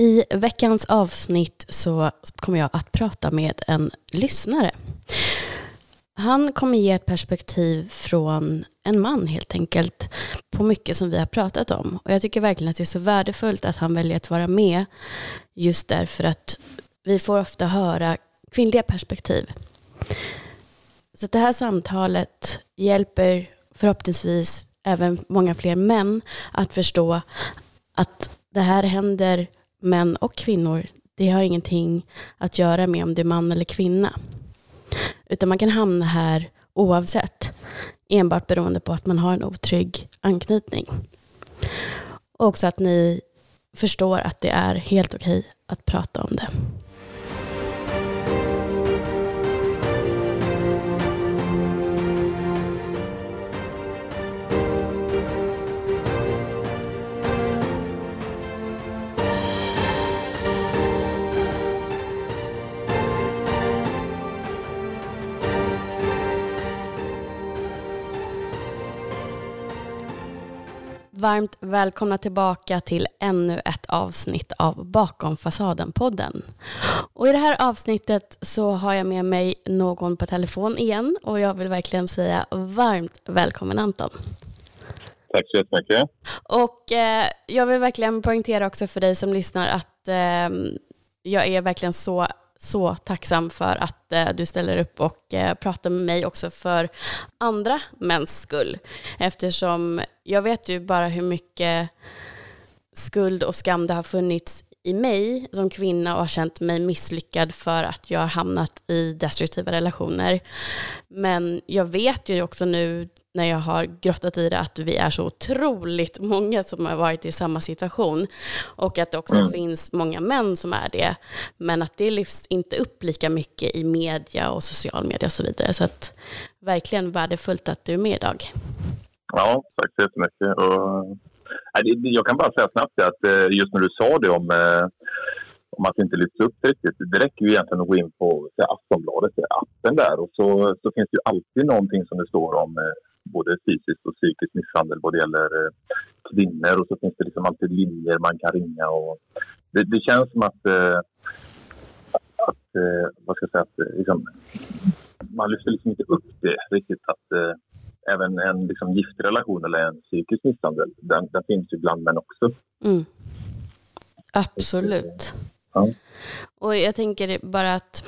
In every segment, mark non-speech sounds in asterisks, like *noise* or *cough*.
I veckans avsnitt så kommer jag att prata med en lyssnare. Han kommer ge ett perspektiv från en man helt enkelt på mycket som vi har pratat om. Och jag tycker verkligen att det är så värdefullt att han väljer att vara med just därför att vi får ofta höra kvinnliga perspektiv. Så det här samtalet hjälper förhoppningsvis även många fler män att förstå att det här händer män och kvinnor. Det har ingenting att göra med om du är man eller kvinna. Utan man kan hamna här oavsett. Enbart beroende på att man har en otrygg anknytning. Och också att ni förstår att det är helt okej att prata om det. Varmt välkomna tillbaka till ännu ett avsnitt av Bakom fasaden-podden. Och I det här avsnittet så har jag med mig någon på telefon igen och jag vill verkligen säga varmt välkommen Anton. Tack så jättemycket. Och eh, jag vill verkligen poängtera också för dig som lyssnar att eh, jag är verkligen så så tacksam för att eh, du ställer upp och eh, pratar med mig också för andra mäns skull. Eftersom jag vet ju bara hur mycket skuld och skam det har funnits i mig som kvinna och har känt mig misslyckad för att jag har hamnat i destruktiva relationer. Men jag vet ju också nu när jag har grottat i det att vi är så otroligt *laughs* många som har varit i samma situation och att det också mm. finns många män som är det. Men att det lyfts inte upp lika mycket i media och social media och så vidare. Så att verkligen värdefullt att du är med idag. Ja, tack så jättemycket. Och, jag kan bara säga snabbt att eh, just när du sa det om eh, om att det inte lyfts upp riktigt. Det räcker ju egentligen att gå in på Aftonbladet, appen där och så, så finns det ju alltid någonting som det står om eh, både fysiskt och psykisk misshandel vad det gäller eh, kvinnor och så finns det liksom alltid linjer man kan ringa. Och det, det känns som att, eh, att eh, vad ska jag säga, att liksom, man lyfter liksom inte upp det riktigt att även en liksom, giftrelation eller en psykisk misshandel, den, den finns ju bland män också. Mm. Absolut. Ja. Och jag tänker bara att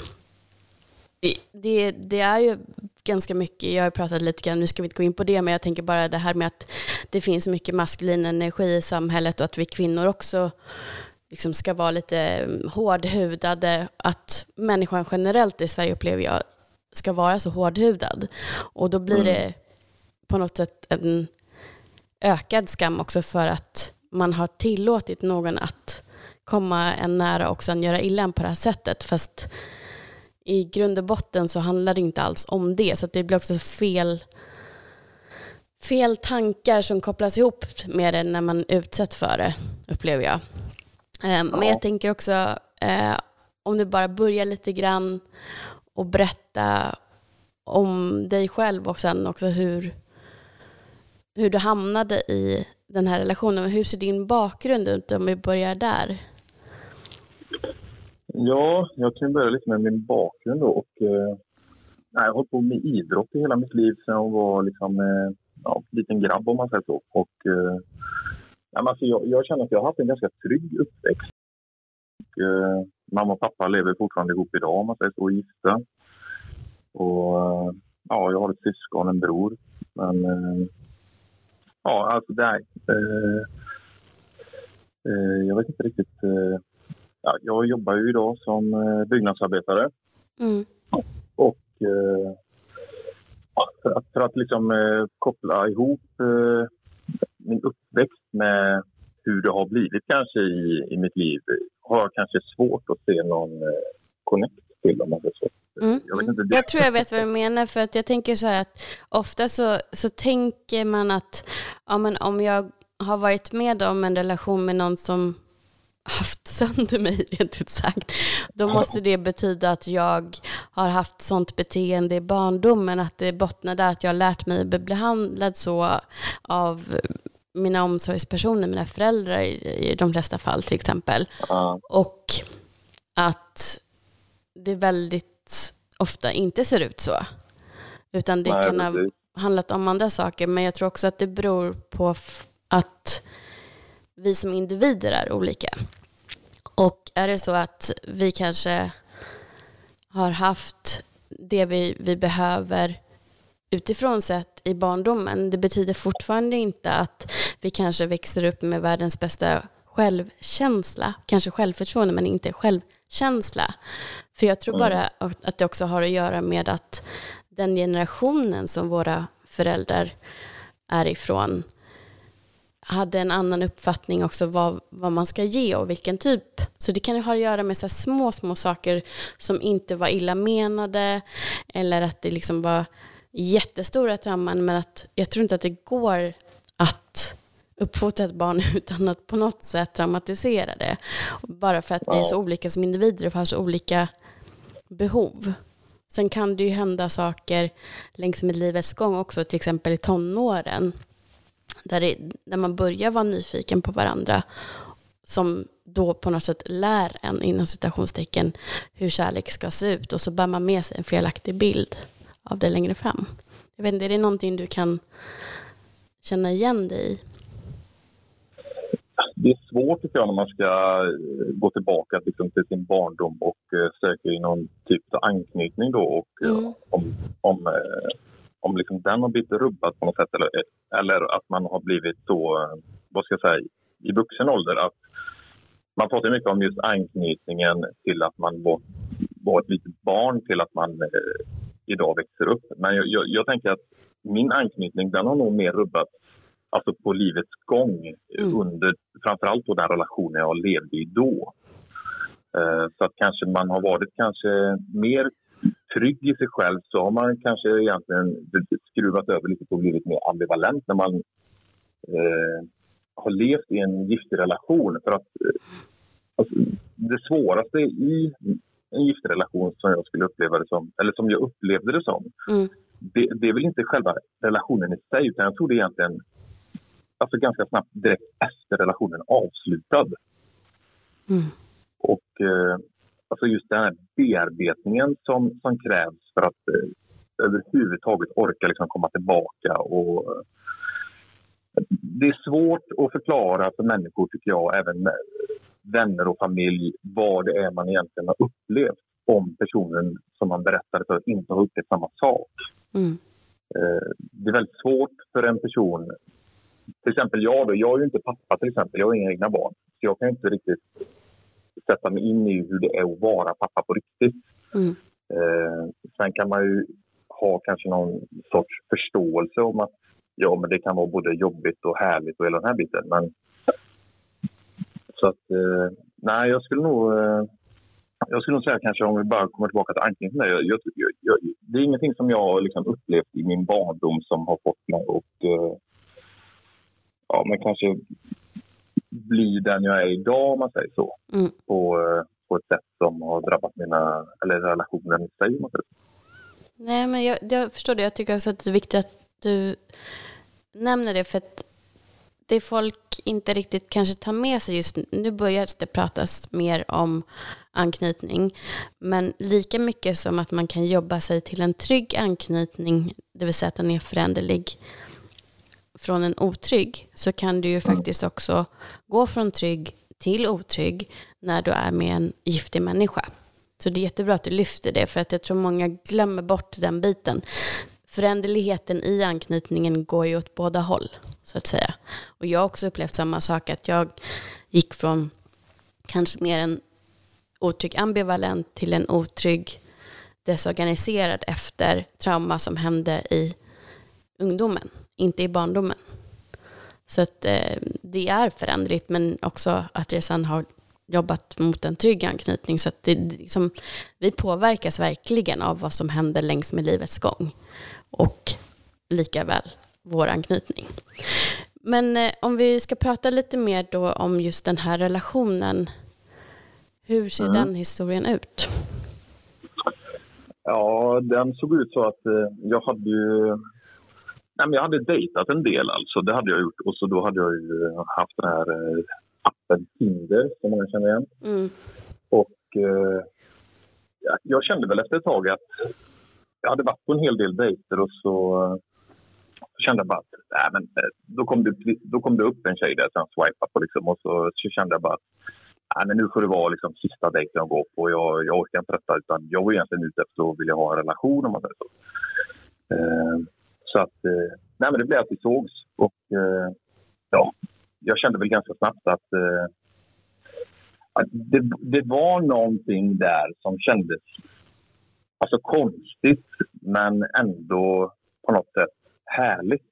det, det är ju ganska mycket, jag har pratat lite grann, nu ska vi inte gå in på det, men jag tänker bara det här med att det finns mycket maskulin energi i samhället och att vi kvinnor också liksom ska vara lite mm, hårdhudade, att människan generellt i Sverige upplever jag ska vara så hårdhudad. Och då blir det mm. på något sätt en ökad skam också för att man har tillåtit någon att komma en nära och sen göra illa en på det här sättet. Fast i grund och botten så handlar det inte alls om det. Så det blir också fel, fel tankar som kopplas ihop med det när man utsätts för det, upplever jag. Eh, men jag tänker också, eh, om du bara börjar lite grann och berätta om dig själv och sen också hur, hur du hamnade i den här relationen. Hur ser din bakgrund ut om vi börjar där? Ja, jag kan börja lite med min bakgrund då. Och, eh, jag har hållit på med idrott i hela mitt liv sedan jag var liksom, eh, ja, liten grabb om man säger så. Och, eh, alltså jag, jag känner att jag har haft en ganska trygg uppväxt. Och, eh, mamma och pappa lever fortfarande ihop idag om man säger så, gifta. Och, eh, ja, jag har ett syskon, en bror. Men eh, ja, alltså det. Eh, eh, jag vet inte riktigt eh, ja, jag jobbar ju idag som eh, byggnadsarbetare. Mm. Och eh, för att, för att liksom, eh, koppla ihop eh, min uppväxt med hur det har blivit kanske i, i mitt liv har jag kanske svårt att se någon eh, connect till om man så. Mm. Jag, inte, jag, tror jag vet vad du menar, för att jag tänker så här att ofta så, så tänker man att ja, men om jag har varit med om en relation med någon som haft sönder mig *laughs* rent ut sagt, då måste det betyda att jag har haft sånt beteende i barndomen, att det bottnar där att jag har lärt mig att bli behandlad så av mina omsorgspersoner, mina föräldrar i, de flesta fall till exempel. Och att det väldigt ofta inte ser ut så. Utan det Nej, kan ha handlat om andra saker. Men jag tror också att det beror på att vi som individer är olika. Och är det så att vi kanske har haft det vi, vi behöver utifrån sett i barndomen, det betyder fortfarande inte att vi kanske växer upp med världens bästa självkänsla, kanske självförtroende men inte självkänsla. För jag tror bara att det också har att göra med att den generationen som våra föräldrar är ifrån hade en annan uppfattning också vad, vad man ska ge och vilken typ. Så det kan ju ha att göra med så små, små saker som inte var illa menade eller att det liksom var jättestora trauman men att jag tror inte att det går att uppfostra ett barn *laughs* utan att på något sätt traumatisera det. Bara för att vi är så olika som individer och har så olika behov. Sen kan det ju hända saker längs med livets gång också, till exempel i tonåren, där, det, där man börjar vara nyfiken på varandra, som då på något sätt lär en, inom citationstecken, hur kärlek ska se ut och så bär man med sig en felaktig bild av det längre fram. Jag vet inte, är det någonting du kan känna igen dig i? Det är svårt tycker jag när man ska eh, gå tillbaka liksom, till sin barndom och eh, söka i någon typ av anknytning då och eh, Mm. om, om, eh, om liksom den har blivit rubbad på något sätt eller, eller att man har blivit så, eh, vad ska jag säga, i vuxen ålder att man pratar mycket om just anknytningen till att man var, var ett litet barn till att man eh, idag växer upp. Men jag, jag, jag tänker att min anknytning den har nog mer rubbat alltså på livets gång Mm. under framförallt på den relationen jag levde i då. Eh, så att kanske man har varit kanske mer trygg i sig själv så har man kanske egentligen skruvat över lite och blivit mer ambivalent när man eh, har levt i en giftig relation. För att eh, alltså, det svåraste i en giftig relation som jag skulle uppleva det som, eller som jag upplevde det som, Mm. det, det är väl inte själva relationen i sig utan jag tror det egentligen alltså ganska snabbt direkt efter relationen avslutad. Mm. Och eh, alltså just den här bearbetningen som, som krävs för att eh, överhuvudtaget orka liksom komma tillbaka. Och, eh, det är svårt att förklara för människor, tycker jag, även vänner och familj, vad det är man egentligen har upplevt om personen som man berättade för inte har upplevt samma sak. Mm. Eh, det är väldigt svårt för en person till exempel jag då, jag är ju inte pappa till exempel, jag har inga egna barn. Så jag kan inte riktigt sätta mig in i hur det är att vara pappa på riktigt. Mm. Eh, sen kan man ju ha kanske någon sorts förståelse om att ja, men det kan vara både jobbigt och härligt och hela den här biten. Men så att eh, nej, jag skulle nog eh, jag skulle nog säga kanske om vi bara kommer tillbaka till anknytning. Jag, jag, jag, det är ingenting som jag liksom upplevt i min barndom som har fått mig att eh, ja, men kanske bli den jag är idag om man säger så. Mm. På, eh, på ett sätt som har drabbat mina, eller relationen i sig. om man säger så. Nej, men jag, jag förstår det. Jag tycker också att det är viktigt att du nämner det, för att det folk inte riktigt kanske tar med sig just nu, nu börjar det pratas mer om anknytning, men lika mycket som att man kan jobba sig till en trygg anknytning, det vill säga att den är föränderlig från en otrygg, så kan du ju faktiskt också gå från trygg till otrygg när du är med en giftig människa. Så det är jättebra att du lyfter det, för att jag tror många glömmer bort den biten. Föränderligheten i anknytningen går ju åt båda håll, så att säga. Och jag har också upplevt samma sak, att jag gick från kanske mer en otrygg ambivalent till en otrygg desorganiserad efter trauma som hände i ungdomen, inte i barndomen. Så att eh, det är föränderligt, men också att jag sen har jobbat mot en trygg anknytning. Så att det liksom, vi påverkas verkligen av vad som händer längs med livets gång. Och lika väl vår anknytning. Men eh, om vi ska prata lite mer då om just den här relationen. Hur ser Mm. den historien ut? Ja, den såg ut så att eh, jag hade ju nej, men jag hade dejtat en del alltså, det hade jag gjort. Och så då hade jag ju haft den här eh, appen Tinder som man känner igen. Mm. Och eh, ja, jag kände väl efter ett tag att jag hade varit på en hel del dejter och så, så kände jag bara att nej, men, eh, då, kom det, då kom det upp en tjej där som jag swipade på liksom, och så, så kände jag bara att nej, men nu får det vara liksom, sista dejten jag går på. Jag, jag orkar inte detta utan jag var egentligen ute efter att vilja ha en relation om man säger så. Eh, så att, eh, nej men det blev att vi sågs och eh, ja, jag kände väl ganska snabbt att, eh, att det, det var någonting där som kändes alltså konstigt men ändå på något sätt härligt.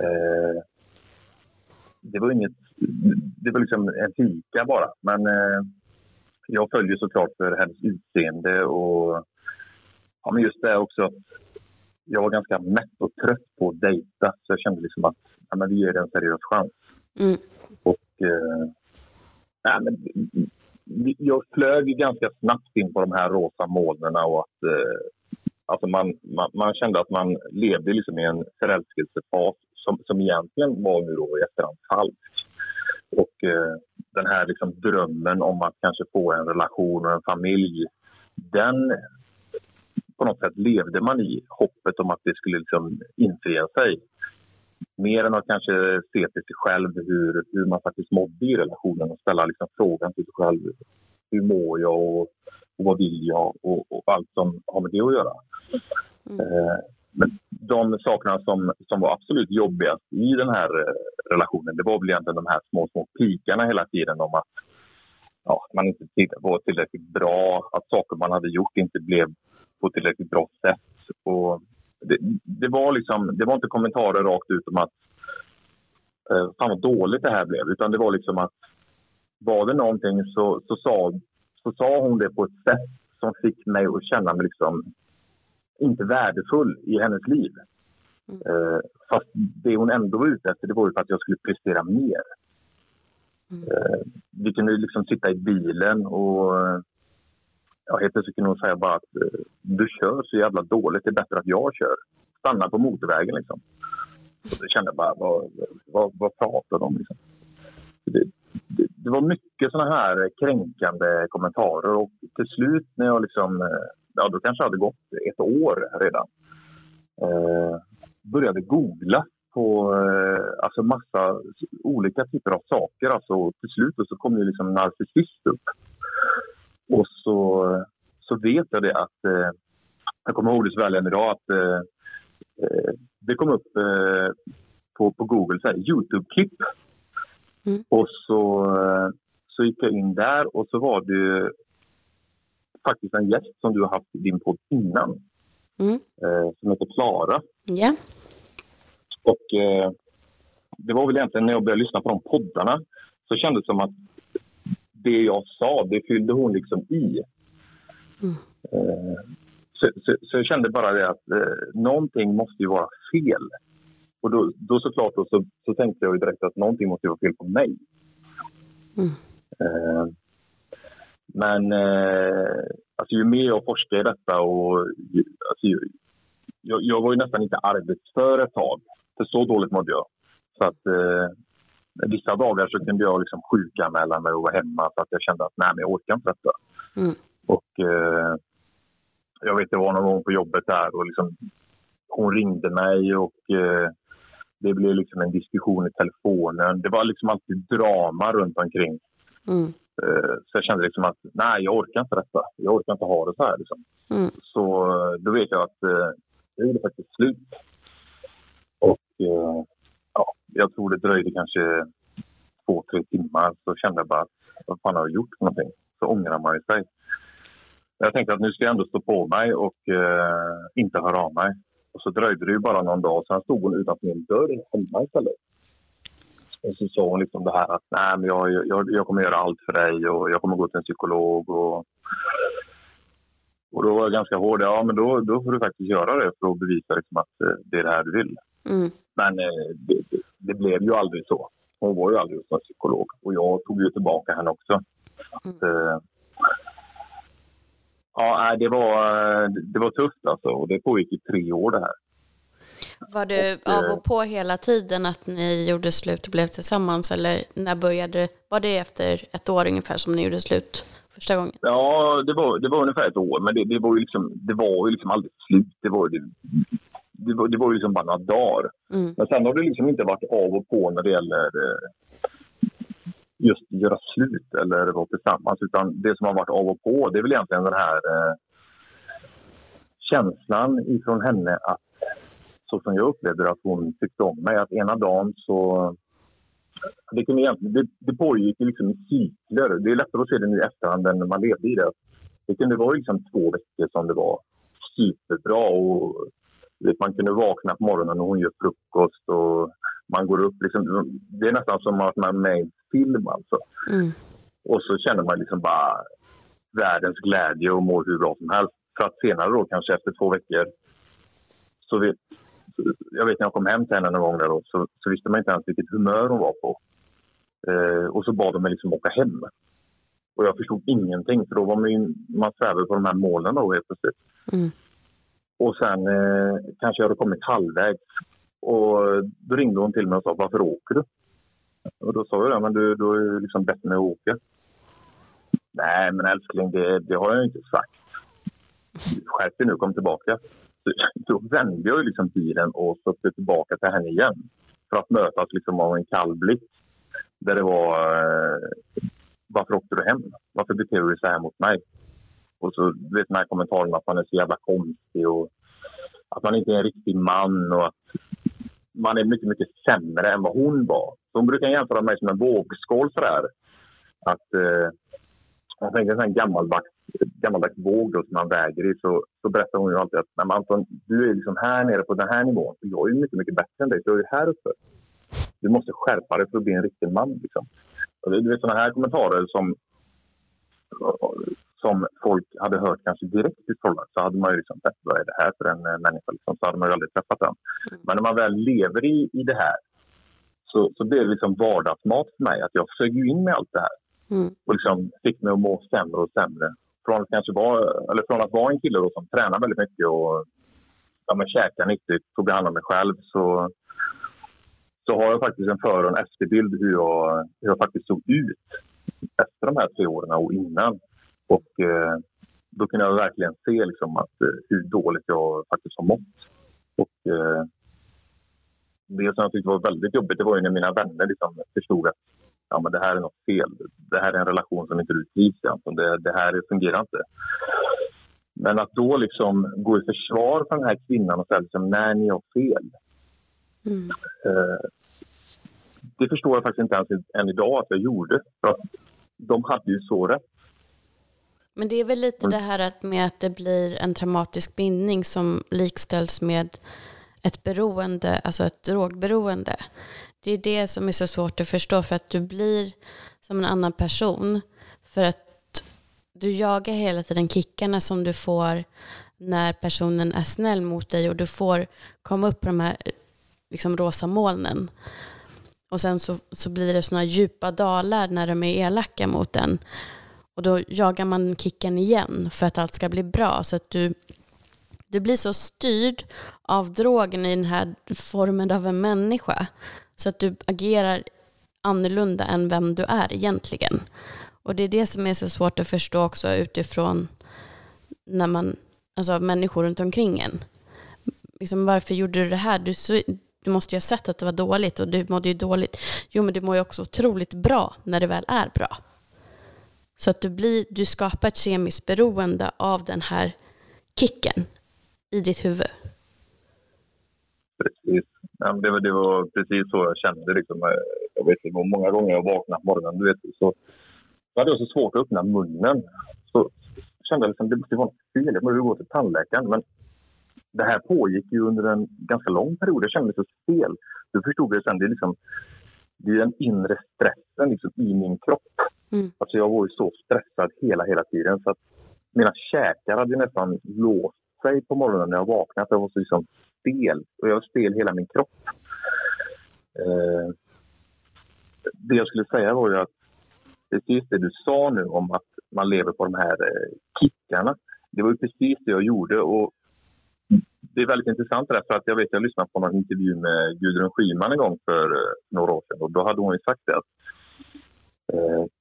Eh, det var inget, det var liksom en fika bara men eh, jag följer såklart för hennes utseende och ja, men just det också jag var ganska mätt och trött på att dejta så jag kände liksom att ja, men vi ger det en seriös chans. Mm. Och eh, ja, men, jag flög ganska snabbt in på de här rosa molnen och att eh, alltså man, man, man, kände att man levde liksom i en förälskelsefas som, som egentligen var nu då i efterhand falsk. Och eh, den här liksom drömmen om att kanske få en relation och en familj den på något sätt levde man i hoppet om att det skulle liksom infria sig. Mer än att kanske se till sig själv hur, hur man faktiskt mådde i relationen och ställa liksom frågan till sig själv. Hur mår jag och, och vad vill jag och, och, allt som har med det att göra. Mm. Eh, men de sakerna som, som var absolut jobbigast i den här eh, relationen det var väl egentligen de här små, små pikarna hela tiden om att ja, man inte var tillräckligt bra, att saker man hade gjort inte blev på tillräckligt bra sätt. Och det, det, var liksom, det var inte kommentarer rakt ut om att eh, fan vad dåligt det här blev, utan det var liksom att var det någonting så, så, sa, så sa hon det på ett sätt som fick mig att känna mig liksom inte värdefull i hennes liv. Mm. Eh, fast det hon ändå var ute efter det var ju för att jag skulle prestera mer. Mm. Eh, vi kunde liksom sitta i bilen och ja, helt plötsligt kunde hon säga bara att eh, du kör så jävla dåligt, det är bättre att jag kör. Stanna på motorvägen liksom. Och jag kände bara, vad, vad, vad pratar de om liksom? Det, det, det, var mycket såna här kränkande kommentarer och till slut när jag liksom, eh, ja då kanske hade gått ett år redan. Eh, började googla på eh, alltså massa olika typer av saker. Alltså, till slut så kom ju liksom narcissist upp. Och så, så vet jag det att... Eh, jag kommer ihåg det så väl än idag att eh, eh, det kom upp eh, på, på Google så Youtube-klipp. Mm. Och så, eh, så gick jag in där och så var det faktiskt en gäst som du har haft i din podd innan. Mm. Eh, som heter Klara. Yeah. Och det var väl egentligen när jag började lyssna på de poddarna så kändes det som att det jag sa, det fyllde hon liksom i. Mm. Eh, så, så, så, jag kände bara det att eh, någonting måste ju vara fel. Och då, då såklart då, så, så tänkte jag direkt att någonting måste vara fel på mig. Mm. Eh, men eh, alltså, ju mer jag forskade i detta och alltså, jag, jag, var ju nästan inte arbetsför ett tag. För så dåligt mådde jag. Så att eh, vissa dagar så kunde jag liksom sjukanmäla mig och vara hemma för att jag kände att nej, men jag orkar inte detta. Mm. Och eh, jag vet, det var någon gång på jobbet där och liksom, hon ringde mig och eh, det blev liksom en diskussion i telefonen. Det var liksom alltid drama runt omkring. Mm. Eh, så jag kände liksom att nej, jag orkar inte detta. Jag orkar inte ha det så här. Liksom. Mm. Så eh, då vet jag att eh, det gjorde faktiskt slut. Och eh, ja, jag tror det dröjde kanske två, tre timmar så kände jag bara vad fan har jag gjort för någonting? Så ångrar man ju sig. Jag tänkte att nu ska jag ändå stå på mig och eh, inte höra av mig. Och så dröjde det ju bara någon dag, sen stod hon utanför min dörr hemma istället. Och så sa hon liksom det här att nej, men jag, jag, jag kommer göra allt för dig och jag kommer gå till en psykolog. Och, och då var jag ganska hård. Ja, men då, då får du faktiskt göra det för att bevisa liksom att eh, det är det här du vill. Mm. Men eh, det, det, blev ju aldrig så. Hon var ju aldrig hos psykolog och jag tog ju tillbaka henne också. Mm. Att, eh, ja, det var, det var tufft alltså och det pågick i tre år det här. Var det Och, av eh, och på hela tiden att ni gjorde slut och blev tillsammans? Eller när började Var det efter ett år ungefär som ni gjorde slut första gången? Ja, det var, det var ungefär ett år, men det, det var ju liksom, det var ju liksom aldrig slut. Det var, det, det var, det var ju liksom bara några dagar. Mm. Men sen har det liksom inte varit av och på när det gäller eh, just göra slut eller vara tillsammans. Utan det som har varit av och på, det är väl egentligen den här eh, känslan ifrån henne att så som jag upplevde att hon tyckte om mig. Att ena dagen så... Det, kunde egentligen, det, det pågick liksom i cykler. Det är lättare att se det nu i efterhand än när man levde i det. Det kunde vara liksom två veckor som det var superbra. Och, man kunde vakna på morgonen och hon gör frukost och man går upp. Liksom, det är nästan som att man är med i en film. Alltså. Mm. Och så känner man liksom bara världens glädje och mår hur bra som helst. För att senare då, kanske efter två veckor, så vet, jag vet när jag kom hem till henne någon gång där då, så, så visste man inte ens vilket humör hon var på. Eh, och så bad de mig liksom åka hem. Och jag förstod ingenting, för då var man ju, man svävade på de här molnen då helt plötsligt. Mm. Och sen eh, kanske jag hade kommit halvvägs. Och då ringde hon till mig och sa, varför åker du? Och då sa jag, det, men du, du har ju liksom bett mig att åka. Nej, men älskling, det, det har jag inte sagt. Skärp dig nu, kom tillbaka. Så, *laughs* då vände jag ju liksom bilen och stötte tillbaka till henne igen. För att mötas liksom av en kall blick. Där det var, eh, varför åkte du hem? Varför beter du dig så här mot mig? Och så du vet den här kommentaren att man är så jävla konstig och att man inte är en riktig man och att man är mycket, mycket sämre än vad hon var. Så hon brukar jämföra mig som en vågskål sådär. Att eh, jag tänker en sån här gammaldags, gammaldags våg då, som man väger i så, så berättar hon ju alltid att Nej, men Anton, du är liksom här nere på den här nivån. Jag är ju mycket, mycket bättre än dig. Så jag är ju här uppe. Du måste skärpa dig för att bli en riktig man. Liksom. Och det, du vet sådana här kommentarer som som folk hade hört kanske direkt i förhållandet så hade man ju liksom sett vad är det här för en eh, människa. Liksom, så hade man ju aldrig träffat den. Men när man väl lever i, i det här så, så blir det liksom vardagsmat för mig. Att jag sög in med allt det här Mm. och liksom fick mig att må sämre och sämre. Från att, kanske vara, eller från att vara en kille då som tränar väldigt mycket och ja, men käkar nyttigt, tog hand om mig själv så, så har jag faktiskt en före och en efterbild hur jag, hur jag faktiskt såg ut efter de här tre åren och innan. Och eh, då kunde jag verkligen se liksom att, eh, hur dåligt jag faktiskt har mått. Och eh, det som jag tyckte var väldigt jobbigt det var ju när mina vänner liksom förstod att ja, men det här är något fel. Det här är en relation som inte du trivs i. Anton. Det, det här fungerar inte. Men att då liksom gå i försvar för den här kvinnan och säga liksom, nej, ni har fel. Mm. Eh, det förstår jag faktiskt inte ens än idag att jag gjorde. För att de hade ju så rätt. Men det är väl lite det här att med att det blir en traumatisk bindning som likställs med ett beroende, alltså ett drogberoende. Det är det som är så svårt att förstå för att du blir som en annan person. För att du jagar hela tiden kickarna som du får när personen är snäll mot dig och du får komma upp på de här liksom, rosa molnen. Och sen så, så blir det sådana djupa dalar när de är elaka mot den. Och då jagar man kicken igen för att allt ska bli bra. Så att du, du blir så styrd av drogen i den här formen av en människa. Så att du agerar annorlunda än vem du är egentligen. Och det är det som är så svårt att förstå också utifrån när man, alltså människor runt omkring en. Liksom, varför gjorde du det här? Du, du måste ju ha sett att det var dåligt och du mådde ju dåligt. Jo, men du mår ju också otroligt bra när det väl är bra. Så att du, blir, du skapar ett kemiskt beroende av den här kicken i ditt huvud. Precis. Ja, det, var, det var precis så jag kände. Liksom. Jag vet, det var många gånger jag vaknade på morgonen. Du vet, så, så hade jag så svårt att öppna munnen. Så kände jag liksom, det måste vara något fel. Jag behöver gå till tandläkaren. Men det här pågick ju under en ganska lång period. Jag kände mig så stel. Du förstod jag sen. Det är, liksom, det är den inre stressen liksom, i min kropp. Mm. Alltså jag var ju så stressad hela, hela tiden. Så att mina käkar hade nästan låst sig på morgonen när jag vaknade. Jag var så liksom stel. Och jag var stel hela min kropp. Eh, det jag skulle säga var ju att precis det du sa nu om att man lever på de här eh, kickarna. Det var ju precis det jag gjorde. Och det är väldigt intressant det för att jag vet jag lyssnade på någon intervju med Gudrun Schyman en gång för eh, några år sedan och då hade hon ju sagt det att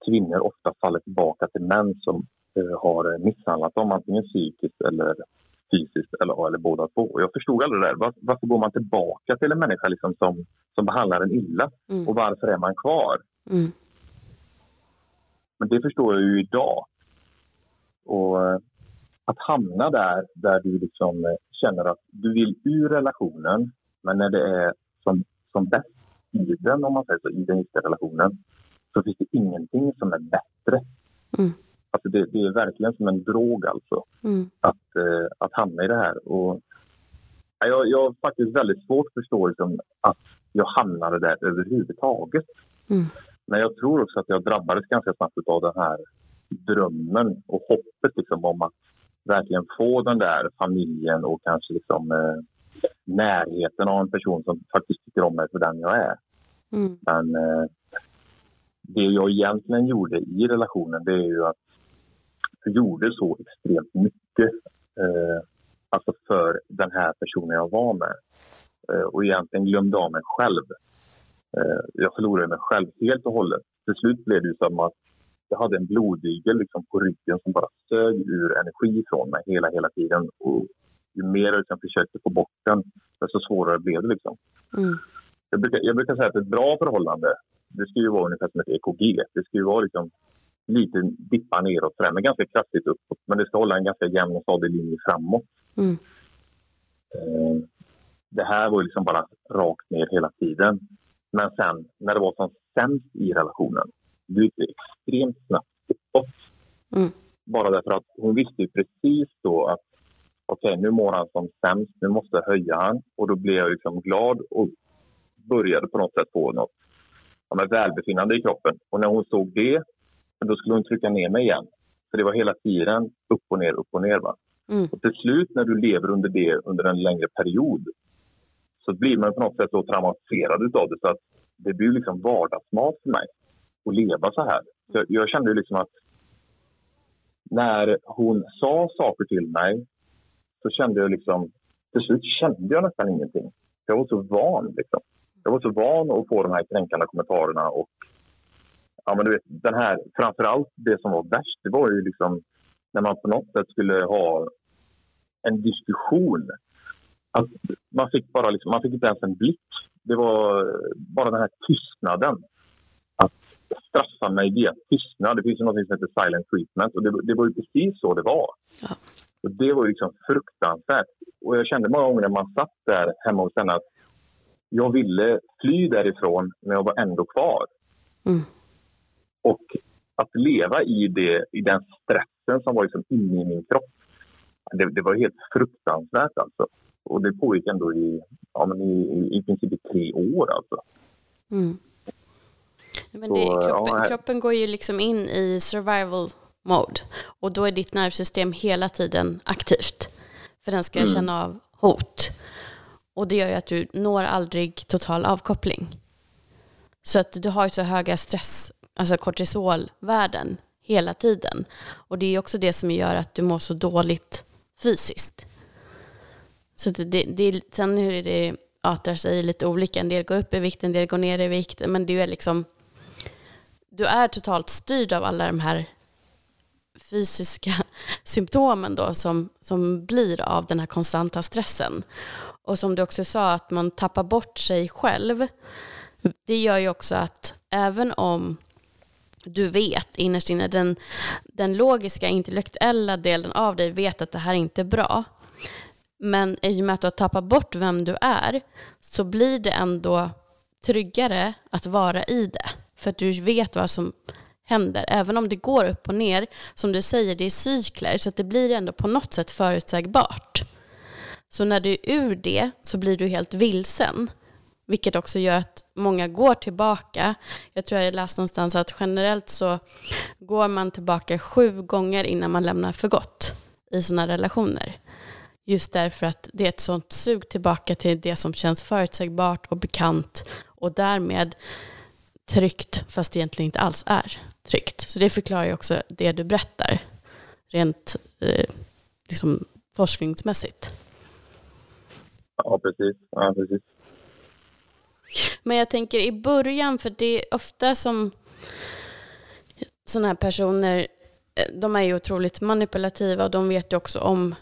kvinnor ofta faller tillbaka till män som eh, har misshandlat dem antingen psykiskt eller fysiskt eller, eller båda två. Jag förstod aldrig det där. Var, varför går man tillbaka till en människa liksom som, som behandlar en illa? Mm. Och varför är man kvar? Mm. Men det förstår jag ju idag. Och eh, att hamna där, där du liksom eh, känner att du vill ur relationen men när det är som, som bäst i den, om man säger så, i den gifta relationen så finns det ingenting som är bättre. Mm. Alltså det, det, är verkligen som en drog alltså, mm. att, eh, att hamna i det här. Och, jag, jag har faktiskt väldigt svårt att förstå liksom, att jag hamnade där överhuvudtaget. Mm. Men jag tror också att jag drabbades ganska snabbt av den här drömmen och hoppet liksom, om att verkligen få den där familjen och kanske liksom, eh, närheten av en person som faktiskt tycker om mig för den jag är. Mm. Men eh, det jag egentligen gjorde i relationen det är ju att jag gjorde så extremt mycket eh, alltså för den här personen jag var med. Eh, och egentligen glömde av mig själv. Eh, jag förlorade mig själv helt och hållet. Till slut blev det som att jag hade en blodigel liksom på ryggen som bara sög ur energi från mig hela, hela tiden. Och ju mer jag liksom försökte få bort den, desto svårare blev det. Liksom. Mm. Jag, brukar, jag brukar säga att ett bra förhållande det ska ju vara ungefär som ett EKG. Det ska ju vara liksom lite dippa neråt, men ganska kraftigt uppåt. Men det ska hålla en ganska jämn och stadig linje framåt. Mm. Eh, det här var liksom bara rakt ner hela tiden. Men sen när det var som sämst i relationen, det gick extremt snabbt uppåt. Mm. Bara därför att hon visste ju precis då att okej, okay, nu mår han som sämst, nu måste jag höja han. Och då blev jag liksom glad och började på något sätt få något men välbefinnande i kroppen. Och när hon såg det, då skulle hon trycka ner mig igen. För det var hela tiden upp och ner, upp och ner. Va? Mm. Och till slut när du lever under det under en längre period så blir man på något sätt så traumatiserad av det så att det blir liksom vardagsmat för mig att leva så här. Så jag kände liksom att när hon sa saker till mig så kände jag liksom... Till slut kände jag nästan ingenting. Jag var så van. Liksom. Jag var så van att få de här kränkande kommentarerna. Och, ja, men du vet, den här, framförallt det som var värst, det var ju liksom när man på något sätt skulle ha en diskussion. Att man, fick bara liksom, man fick inte ens en blick. Det var bara den här tystnaden. Att straffa mig via tystnad. Det finns ju något som heter silent treatment och det, det var ju precis så det var. Ja. Och det var liksom fruktansvärt. Och jag kände många gånger när man satt där hemma hos henne att jag ville fly därifrån, men jag var ändå kvar. Mm. Och att leva i, det, i den stressen som var liksom inne i min kropp, det, det var helt fruktansvärt. Alltså. Och det pågick ändå i, ja, men i, i, i princip i tre år. Alltså. Mm. Men det, Så, kroppen, ja, kroppen går ju liksom in i survival mode och då är ditt nervsystem hela tiden aktivt. För den ska mm. känna av hot. Och det gör ju att du når aldrig total avkoppling. Så att du har så höga stress, alltså kortisolvärden hela tiden. Och det är också det som gör att du mår så dåligt fysiskt. Så det, det, sen hur det artar sig lite olika. En del går upp i vikt, en del går ner i vikt. Men du är liksom, du är totalt styrd av alla de här fysiska *laughs* symptomen då som, som blir av den här konstanta stressen. Och som du också sa, att man tappar bort sig själv. Det gör ju också att även om du vet innerst inne, den, den logiska intellektuella delen av dig vet att det här inte är bra. Men i och med att du har tappat bort vem du är så blir det ändå tryggare att vara i det. För att du vet vad som händer. Även om det går upp och ner, som du säger, det är cykler, så att det blir ändå på något sätt förutsägbart. Så när du är ur det så blir du helt vilsen. Vilket också gör att många går tillbaka. Jag tror jag läste någonstans att generellt så går man tillbaka sju gånger innan man lämnar för gott i sådana relationer. Just därför att det är ett sånt sug tillbaka till det som känns förutsägbart och bekant och därmed tryggt fast det egentligen inte alls är tryggt. Så det förklarar ju också det du berättar rent eh, liksom forskningsmässigt. Ja, precis. Ja, precis. Men jag tänker i början, för det är ofta som sådana här personer, eh, de är ju otroligt manipulativa och de vet ju också om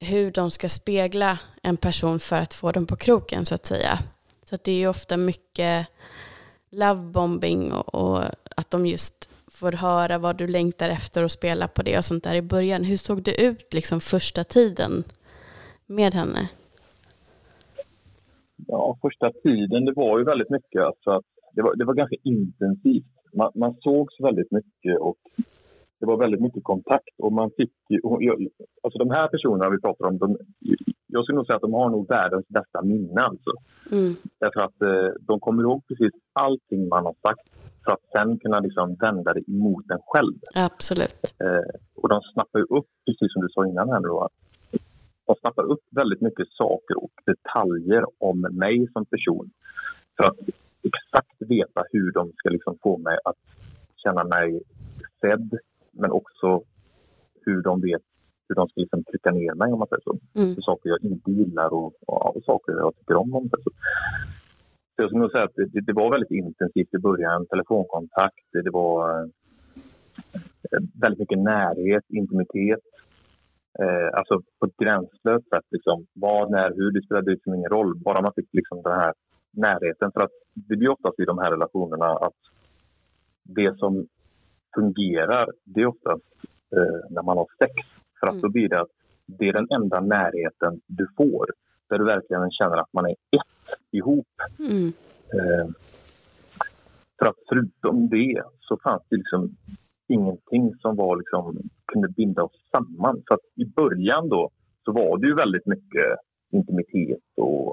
hur de ska spegla en person för att få dem på kroken så att säga. Så att det är ju ofta mycket lovebombing och, och att de just får höra vad du längtar efter och spela på det och sånt där i början. Hur såg det ut liksom första tiden med henne? Ja, första tiden, det var ju väldigt mycket. Alltså det, var, det var ganska intensivt. Man, man sågs väldigt mycket och det var väldigt mycket kontakt. Och man fick ju, alltså de här personerna vi pratar om, de, jag skulle nog säga att de har nog världens bästa minne. Alltså. Mm. Därför att eh, de kommer ihåg precis allting man har sagt för att sen kunna liksom vända det emot en själv. Absolut. Eh, och de snappar ju upp, precis som du sa innan här nu, att de snappar upp väldigt mycket saker och detaljer om mig som person för att exakt veta hur de ska liksom få mig att känna mig sedd men också hur de vet hur de ska liksom trycka ner mig om man säger så. Mm. Saker jag inte gillar och, och, och saker jag tycker om. om så. Så jag skulle säga att det, det, var väldigt intensivt i början. Telefonkontakt, det, det var eh, väldigt mycket närhet, intimitet eh, alltså på ett gränslöst sätt. Liksom, var, när, hur, det spelade liksom ingen roll. Bara man fick liksom den här närheten. För att det blir oftast i de här relationerna att det som fungerar, det är oftast eh, när man har sex. För att mm. då blir det att det är den enda närheten du får. Där du verkligen känner att man är ett ihop. Mm. Eh, för att förutom det så fanns det liksom ingenting som var liksom, kunde binda oss samman. Så i början då så var det ju väldigt mycket intimitet och,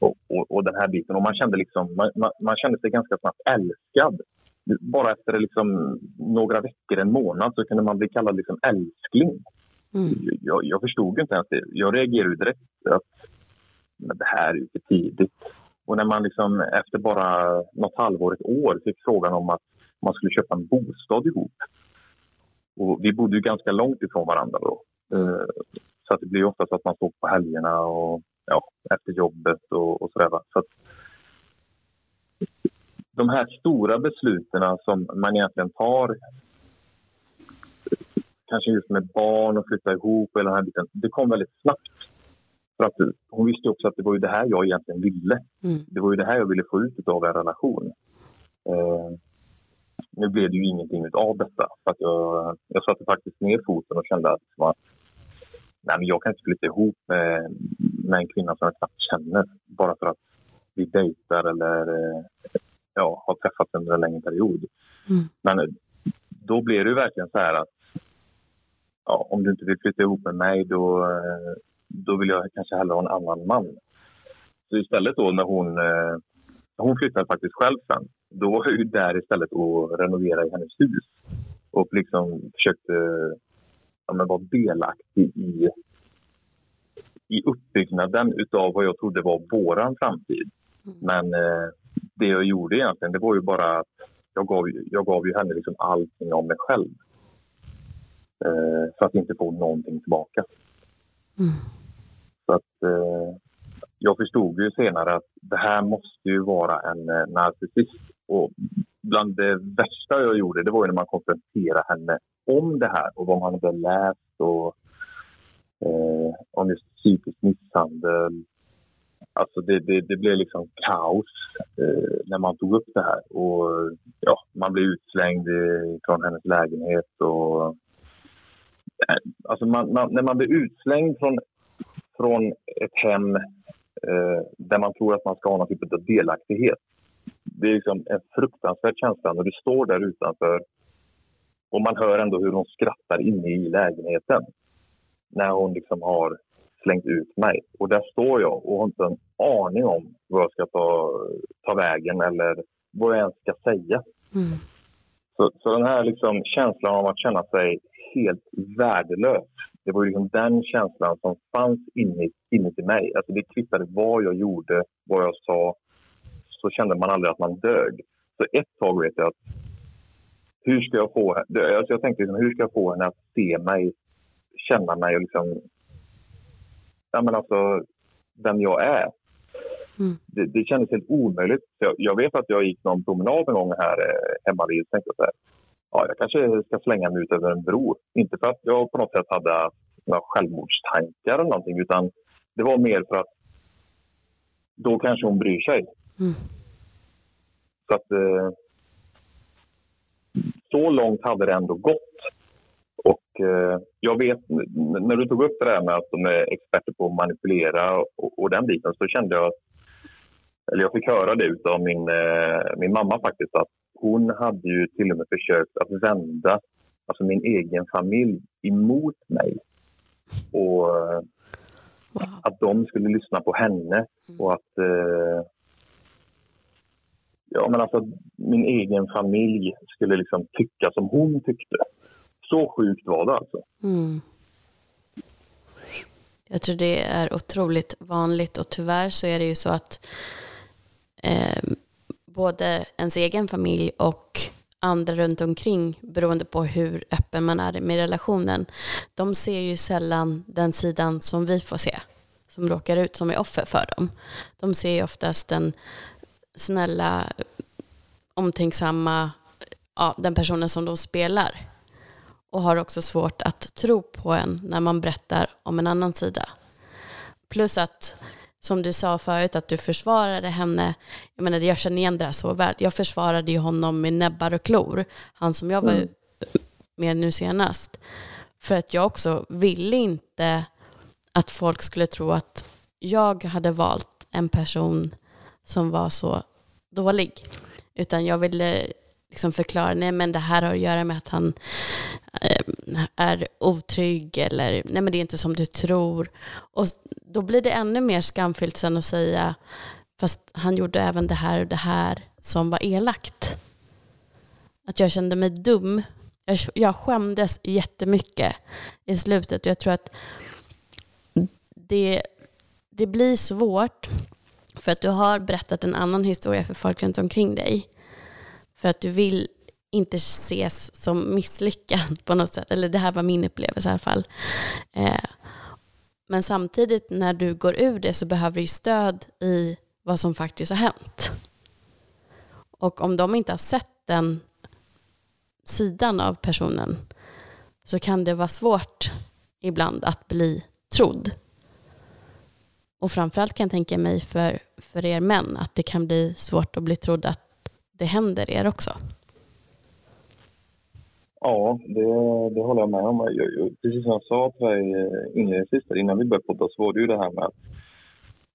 och, och, och den här biten. Och man kände, liksom, man, man, man, kände sig ganska snabbt älskad. Bara efter liksom några veckor, en månad, så kunde man bli kallad liksom älskling. Mm. Jag, jag, förstod inte ens det. Jag reagerade direkt att men det här är ju för tidigt. Och när man liksom efter bara något halvår, ett år fick frågan om att man skulle köpa en bostad ihop. Och vi bodde ju ganska långt ifrån varandra då. Eh, så att det blir ofta så att man står på helgerna och ja, efter jobbet och, och sådär. Så att de här stora besluten som man egentligen tar kanske just med barn och flytta ihop och den här biten, det kom väldigt snabbt. För att hon visste också att det var ju det här jag egentligen ville. Mm. Det var ju det här jag ville få ut av en relation. Eh, nu blev det ju ingenting av detta. För att jag, jag satte faktiskt ner foten och kände att nej, men jag kan inte flytta ihop med, med en kvinna som jag knappt känner bara för att vi dejtar eller ja, har träffats under en längre period. Mm. Men då blir det ju verkligen så här att ja, om du inte vill flytta ihop med mig då, då vill jag kanske hellre ha en annan man. Så istället då när hon, hon flyttade faktiskt själv sen då var jag där istället och renovera i hennes hus och liksom försökte ja, men vara delaktig i, i uppbyggnaden av vad jag trodde var vår framtid. Mm. Men eh, det jag gjorde egentligen, det var ju bara att jag gav, jag gav ju henne liksom allting om mig själv. Eh, för att inte få någonting tillbaka. Mm. Så att eh, jag förstod ju senare att det här måste ju vara en eh, narcissist. Och bland det värsta jag gjorde det var när man konfronterade henne om det här och vad man hade läst och eh, om just psykisk misshandel. Alltså det, det, det blev liksom kaos eh, när man tog upp det här. Och ja, Man blev utslängd från hennes lägenhet. Och, eh, alltså man, man, när man blir utslängd från, från ett hem eh, där man tror att man ska ha någon typ av delaktighet. Det är liksom en fruktansvärd känsla när du står där utanför och man hör ändå hur hon skrattar inne i lägenheten när hon liksom har slängt ut mig. Och där står jag och har inte en aning om vad jag ska ta, ta vägen eller vad jag ens ska säga. Mm. Så, så den här liksom känslan av att känna sig helt värdelös det var liksom den känslan som fanns inuti mig. Alltså det kvittade vad jag gjorde, vad jag sa, så kände man aldrig att man dög. Så ett tag vet jag att hur ska jag få alltså jag tänkte liksom, hur ska jag få henne att se mig, känna mig och liksom... Ja, men alltså, vem jag är. Mm. Det, det kändes helt omöjligt. Jag, jag, vet att jag gick någon promenad en gång här eh, hemma vid och tänkte så här, ja, jag kanske ska slänga mig ut över en bro. Inte för att jag på något sätt hade några självmordstankar eller någonting utan det var mer för att då kanske hon bryr sig. Mm. Så att eh, så långt hade det ändå gått. Och eh, jag vet, när du tog upp det där med att de är experter på att manipulera och, och den biten så kände jag, eller jag fick höra det av min, eh, min mamma faktiskt, att hon hade ju till och med försökt att vända alltså min egen familj emot mig. Och wow. att de skulle lyssna på henne och att eh, ja, men alltså, min egen familj skulle liksom tycka som hon tyckte. Så sjukt var det alltså. Mm. Jag tror det är otroligt vanligt och tyvärr så är det ju så att eh, både ens egen familj och andra runt omkring, beroende på hur öppen man är med relationen, de ser ju sällan den sidan som vi får se, som råkar ut som är offer för dem. De ser ju oftast den snälla, omtänksamma, ja, den personen som de spelar och har också svårt att tro på en när man berättar om en annan sida. Plus att, som du sa förut, att du försvarade henne. Jag menar, jag känner igen det här så väl. Jag försvarade ju honom med näbbar och klor. Han som jag var mm. med nu senast. För att jag också ville inte att folk skulle tro att jag hade valt en person som var så dålig. Utan jag ville liksom förklara, nej men det här har att göra med att han Eh, är otrygg eller nej men det är inte som du tror. Och då blir det ännu mer skamfyllt sen att säga, fast han gjorde även det här och det här som var elakt. Att jag kände mig dum. Jag, jag skämdes jättemycket i slutet och jag tror att det, det blir svårt för att du har berättat en annan historia för folk runt omkring dig. För att du vill inte ses som misslyckad på något sätt. Eller det här var min upplevelse i alla fall. Eh, men samtidigt när du går ur det så behöver du stöd i vad som faktiskt har hänt. Och om de inte har sett den sidan av personen så kan det vara svårt ibland att bli trodd. Och framförallt kan jag tänka mig för, för er män att det kan bli svårt att bli trodd att det händer er också. Ja, det, det håller jag med om. Jag, jag, precis som jag sa till dig eh, inledningsvis innan vi började podda så var det ju det här med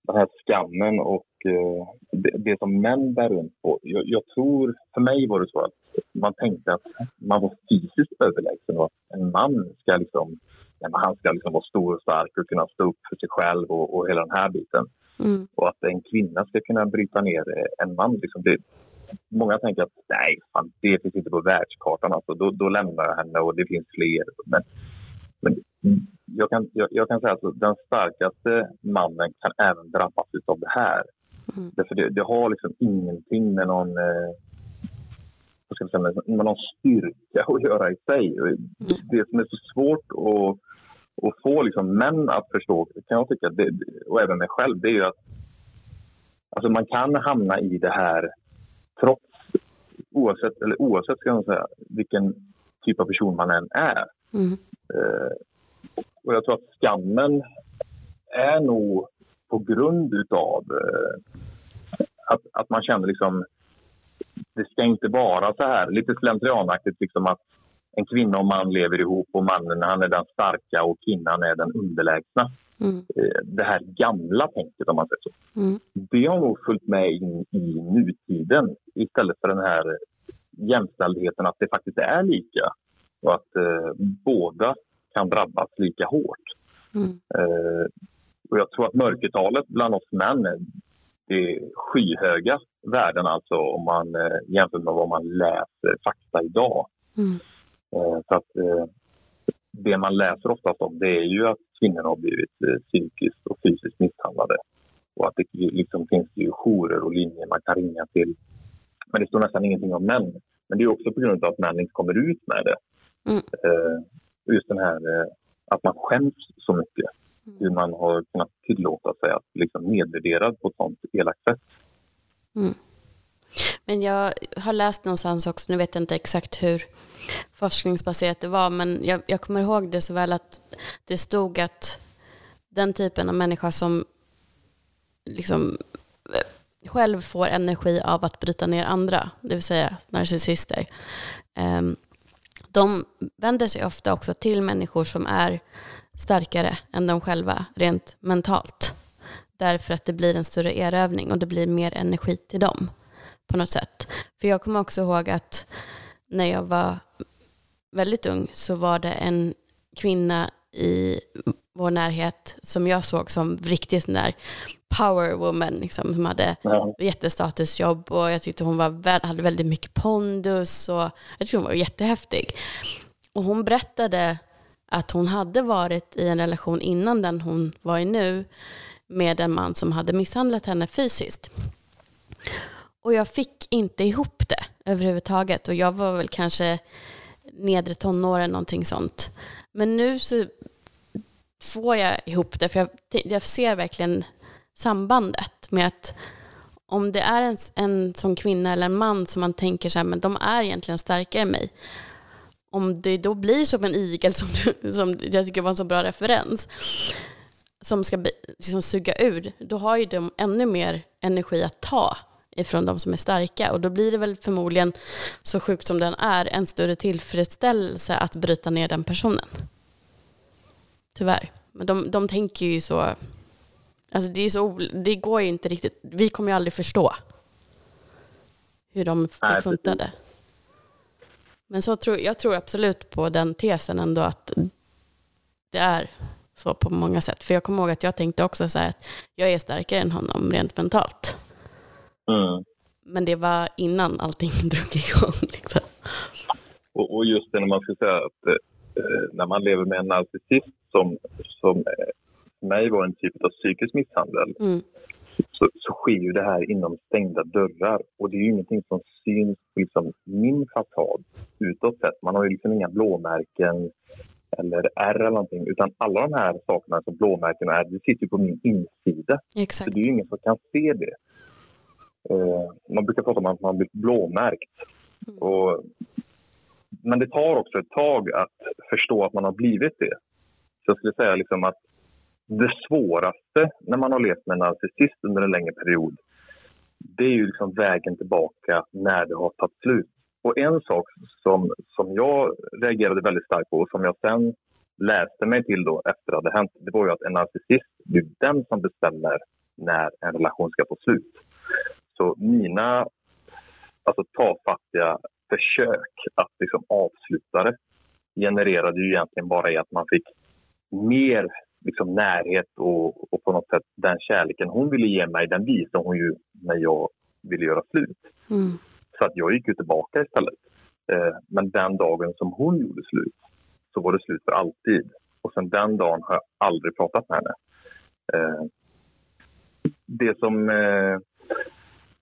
den här skammen och eh, det, det, som män bär runt på. Jag, jag, tror, för mig var det så att man tänkte att man var fysiskt överlägsen och att en man ska liksom, han ska liksom vara stor och stark och kunna stå upp för sig själv och, och hela den här biten. Mm. Och att en kvinna ska kunna bryta ner en man. Liksom det, många tänker att nej, fan, det finns inte på världskartan. Alltså, då, då lämnar jag henne och det finns fler. Men, men jag, kan, jag, jag kan säga att den starkaste mannen kan även drabbas av det här. Mm. Därför det, det, har liksom ingenting med någon, eh, vad ska jag säga, med, någon styrka att göra i sig. Mm. Det som är så svårt att, att få liksom män att förstå, kan jag tycka, det, och även mig själv, det är ju att alltså man kan hamna i det här trots, oavsett, eller oavsett ska man säga, vilken typ av person man än är. Mm. Eh, och jag tror att skammen är nog på grund utav eh, att, att man känner liksom det ska inte vara så här lite slentrianaktigt liksom att en kvinna och man lever ihop och mannen han är den starka och kvinnan är den underlägsna. Mm. Eh, det här gamla tänket om man säger så. Mm. Det har nog följt med in i nutiden istället för den här jämställdheten att det faktiskt är lika och att eh, båda kan drabbas lika hårt. Mm. Eh, och jag tror att mörkertalet bland oss män är skyhöga värden alltså om man eh, jämför med vad man läser fakta idag. Mm. Eh, så att eh, det man läser oftast om det är ju att kvinnor har blivit eh, psykiskt och fysiskt misshandlade. Och att det liksom finns ju jourer och linjer man kan ringa till. Men det står nästan ingenting om män. Men det är också på grund av att män inte kommer ut med det. Mm. just den här att man skäms så mycket. Mm. Hur man har kunnat tillåta sig att liksom nedvärderad på ett sånt elakt sätt. Mm. Men jag har läst någonstans också, nu vet jag inte exakt hur forskningsbaserat det var, men jag, jag kommer ihåg det så väl att det stod att den typen av människa som liksom eh, själv får energi av att bryta ner andra, det vill säga narcissister, ehm, de vänder sig ofta också till människor som är starkare än de själva rent mentalt. Därför att det blir en större erövning och det blir mer energi till dem på något sätt. För jag kommer också ihåg att när jag var väldigt ung så var det en kvinna i vår närhet som jag såg som riktigt sån där power woman, liksom, som hade ja. jättestatusjobb och jag tyckte hon var, hade väldigt mycket pondus och jag tyckte hon var jättehäftig. Och hon berättade att hon hade varit i en relation innan den hon var i nu med en man som hade misshandlat henne fysiskt. Och jag fick inte ihop det överhuvudtaget och jag var väl kanske nedre tonåren, någonting sånt. Men nu så får jag ihop det, för jag, jag ser verkligen sambandet med att om det är en, en sån kvinna eller en man som man tänker så här, men de är egentligen starkare än mig. Om det då blir som en igel, som, som jag tycker var en så bra referens, som ska liksom suga ur, då har ju de ännu mer energi att ta ifrån de som är starka. Och då blir det väl förmodligen, så sjukt som den är, en större tillfredsställelse att bryta ner den personen. Tyvärr. Men de, de tänker ju så, alltså det, är så, det går ju inte riktigt, vi kommer ju aldrig förstå hur de är funtade. Men så tror, jag tror absolut på den tesen ändå att det är så på många sätt. För jag kommer ihåg att jag tänkte också så här att jag är starkare än honom rent mentalt. Mm. Men det var innan allting *laughs* drog igång. Liksom. Och, och, just det när man ska säga att eh, när man lever med en narcissist som, som eh, för mig var en typ av psykisk misshandel mm. så, så sker ju det här inom stängda dörrar. Och det är ju ingenting som syns på liksom, min fasad utåt sett. Man har ju liksom inga blåmärken eller ärr eller någonting. Utan alla de här sakerna som blåmärken och ärr, det sitter ju på min insida. Exakt. Så det är ju ingen som kan se det. Eh, man brukar prata om att man blir blåmärkt. Mm. Och, men det tar också ett tag att förstå att man har blivit det. Så jag skulle säga liksom att det svåraste när man har levt med en narcissist under en längre period det är ju liksom vägen tillbaka när det har tagit slut. Och en sak som, som jag reagerade väldigt starkt på och som jag sen läste mig till då efter det hade hänt, det var ju att en narcissist, det är den som bestämmer när en relation ska få slut. Så mina alltså, tafattiga försök att liksom, avsluta det genererade ju egentligen bara i att man fick mer liksom, närhet och, och på något sätt den kärleken hon ville ge mig, den visade hon ju när jag ville göra slut. Mm. Så att jag gick ju tillbaka istället. Eh, men den dagen som hon gjorde slut så var det slut för alltid. Och sen den dagen har jag aldrig pratat med henne. Eh, det som eh,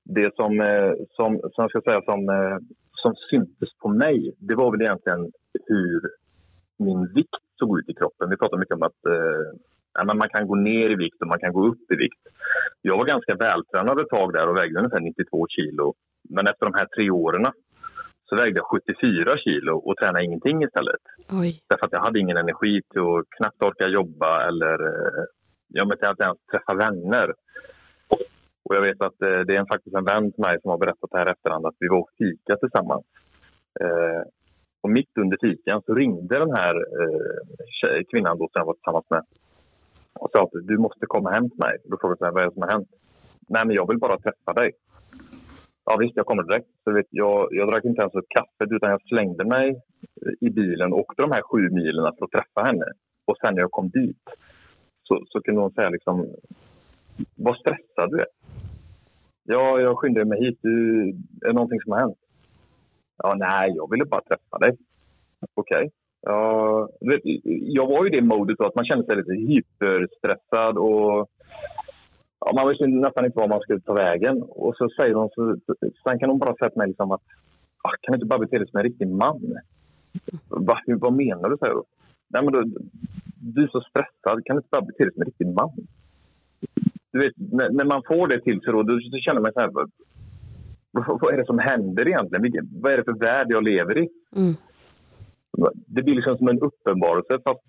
det som, eh, som, som, jag ska säga, som, eh, som syntes på mig, det var väl egentligen hur min vikt såg ut i kroppen. Vi pratar mycket om att eh, man kan gå ner i vikt och man kan gå upp i vikt. Jag var ganska vältränad ett tag där och vägde ungefär 92 kilo. Men efter de här tre åren så vägde jag 74 kilo och tränade ingenting istället. Oj. Därför att jag hade ingen energi till att knappt orka jobba eller jag inte ens träffa vänner. Och jag vet att eh, det är en, faktiskt en vän till mig som har berättat här efterhand att vi var och fika tillsammans. Eh, och mitt under fikan så ringde den här eh, kvinnan då som jag var tillsammans med och sa att du måste komma hem till mig. Då frågade jag vad är det som har hänt. Nej, men jag vill bara träffa dig. Ja visst, jag kommer direkt. Så vet, jag, jag drack inte ens upp kaffet utan jag slängde mig eh, i bilen och åkte de här sju milen för att träffa henne. Och sen när jag kom dit så, så kunde hon säga liksom, vad stressad du är. Ja, jag skyndade mig hit. Du, är det någonting som har hänt? Ja, nej, jag ville bara träffa dig. Okej. Okay. Ja, jag var i det modet att man kände sig lite hyperstressad och ja, man visste nästan inte var man skulle ta vägen. Och så säger hon, så, sen kan hon bara säga till mig liksom att ah, kan du inte bara bete dig som en riktig man? Va, vad menar du? säger Nej, men du, du är så stressad, kan du inte bara bete dig som en riktig man? Du vet, när, när man får det till sig då, då, då känner man så här, vad, vad är det som händer egentligen? Vilken, vad är det för värld jag lever i? Mm. Det blir liksom som en uppenbarelse fast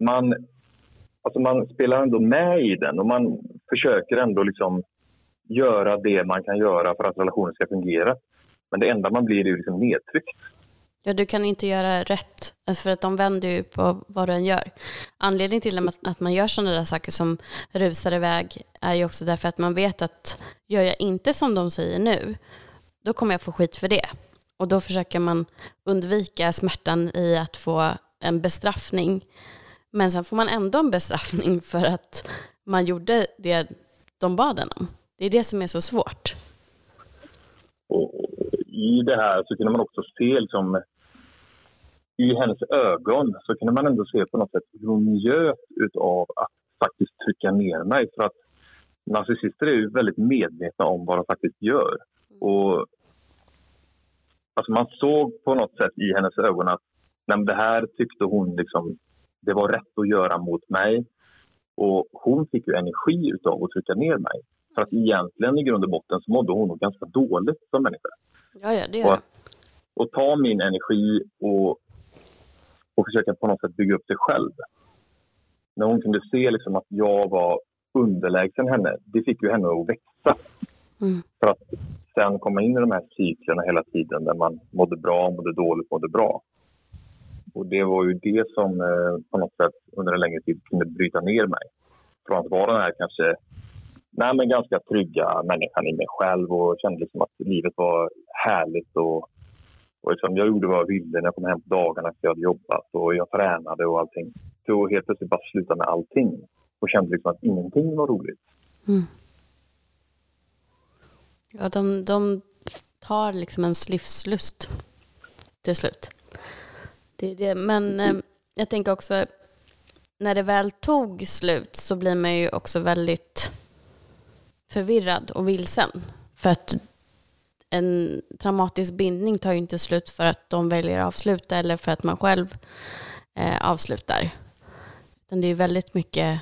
man, alltså man spelar ändå med i den och man försöker ändå liksom göra det man kan göra för att relationen ska fungera. Men det enda man blir är liksom nedtryckt. Ja, du kan inte göra rätt, alltså, för att de vänder ju på vad du än gör. Anledningen till att man gör sådana där saker som rusar iväg är ju också därför att man vet att gör jag inte som de säger nu, då kommer jag få skit för det. Och då försöker man undvika smärtan i att få en bestraffning. Men sen får man ändå en bestraffning för att man gjorde det de bad en om. Det är det som är så svårt. Och I det här så kunde man också se liksom, i hennes ögon så kunde man ändå se på något sätt hur hon njöt av att faktiskt trycka ner mig. För att narcissister är ju väldigt medvetna om vad de faktiskt gör. Och alltså man såg på något sätt i hennes ögon att nej, det här tyckte hon liksom, det var rätt att göra mot mig. Och hon fick ju energi av att trycka ner mig. För att egentligen i grund och botten så mådde hon nog ganska dåligt som människa. Ja, ja, det gör och, och ta min energi och och försöka på något sätt bygga upp sig själv. När hon kunde se liksom att jag var underlägsen henne, det fick ju henne att växa. Mm. För att sen komma in i de här cyklerna hela tiden där man mådde bra, mådde dåligt, mådde bra. Och det var ju det som eh, på något sätt under en längre tid kunde bryta ner mig. Från att vara den här kanske nej, men ganska trygga människan i mig själv och kände liksom att livet var härligt och och liksom, jag gjorde vad jag ville när jag kom hem på dagarna efter jag hade jobbat och jag tränade och allting. Så helt plötsligt bara sluta med allting och kände liksom att ingenting var roligt. Mm. Ja, de, de tar liksom ens livslust till slut. Det är det. Men eh, jag tänker också, när det väl tog slut så blir man ju också väldigt förvirrad och vilsen. För att en traumatisk bindning tar ju inte slut för att de väljer att avsluta eller för att man själv eh, avslutar. Utan det är väldigt mycket